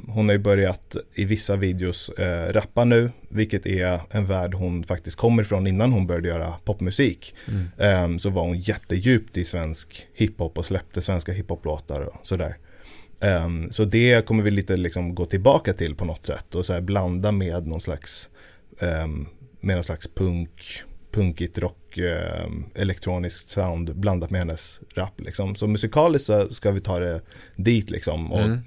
hon har ju börjat i vissa videos uh, rappa nu, vilket är en värld hon faktiskt kommer ifrån innan hon började göra popmusik. Mm. Um, så var hon jättedjupt i svensk hiphop och släppte svenska hiphoplåtar och sådär. Um, så det kommer vi lite liksom gå tillbaka till på något sätt och så blanda med någon slags, med någon slags punk, punkigt rock, eh, elektroniskt sound blandat med hennes rap liksom. Så musikaliskt så ska vi ta det dit liksom och mm.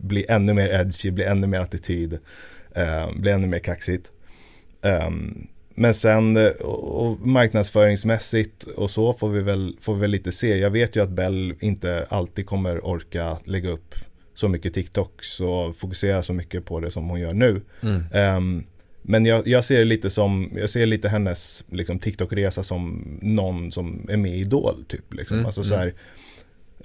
bli ännu mer edgy, bli ännu mer attityd, eh, bli ännu mer kaxigt. Um, men sen eh, och marknadsföringsmässigt och så får vi, väl, får vi väl lite se. Jag vet ju att Bell inte alltid kommer orka lägga upp så mycket TikToks och fokusera så mycket på det som hon gör nu. Mm. Um, men jag, jag, ser lite som, jag ser lite hennes liksom, TikTok-resa som någon som är med i Idol typ. Liksom. Mm, alltså, så mm. här,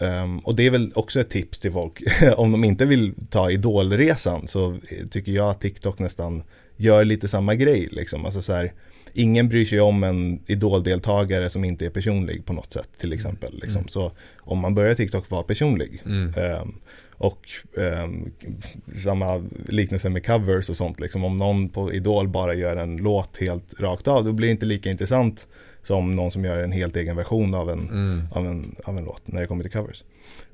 Um, och det är väl också ett tips till folk. *laughs* Om de inte vill ta idolresan så tycker jag att TikTok nästan gör lite samma grej. Liksom. Alltså så här, ingen bryr sig om en idoldeltagare som inte är personlig på något sätt till exempel. Liksom. Mm. Så om man börjar TikTok vara personlig. Mm. Um, och um, samma liknelse med covers och sånt. Liksom. Om någon på Idol bara gör en låt helt rakt av, då blir det inte lika intressant som någon som gör en helt egen version av en, mm. av en, av en låt när det kommer till covers.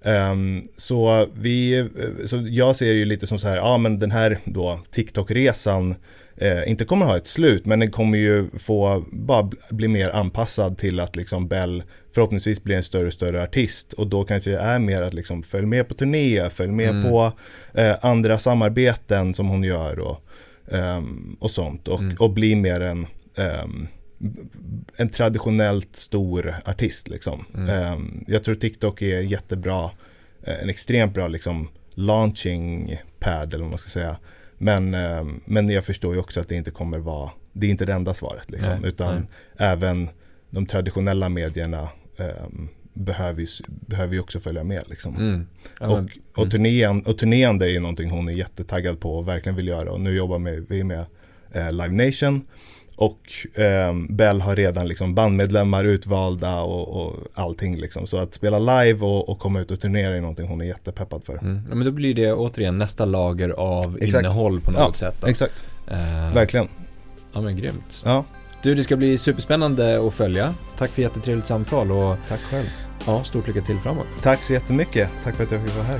Um, så, vi, så jag ser ju lite som så här, ja men den här då TikTok-resan eh, inte kommer ha ett slut men den kommer ju få bara bli mer anpassad till att liksom Bell förhoppningsvis blir en större och större artist och då kanske det är mer att liksom följ med på turné, följ med mm. på eh, andra samarbeten som hon gör och, um, och sånt och, mm. och bli mer en um, en traditionellt stor artist liksom. Mm. Um, jag tror TikTok är jättebra, eh, en extremt bra liksom launching pad eller vad man ska säga. Men, um, men jag förstår ju också att det inte kommer vara, det är inte det enda svaret liksom, nej, utan nej. även de traditionella medierna um, behöver ju, behöver ju också följa med liksom. Mm. Ja, och, och, mm. turnén, och turnén det är ju någonting hon är jättetaggad på och verkligen vill göra och nu jobbar vi med eh, Live Nation och eh, Bell har redan liksom bandmedlemmar utvalda och, och allting liksom. Så att spela live och, och, komma ut och turnera är någonting hon är jättepeppad för. Mm. Ja, men då blir det återigen nästa lager av exakt. innehåll på något ja, sätt. Då. Exakt, eh, verkligen. Ja men grymt. Ja. Du, det ska bli superspännande att följa. Tack för jättetrevligt samtal och Tack själv. Ja, stort lycka till framåt. Tack så jättemycket. Tack för att jag fick vara här.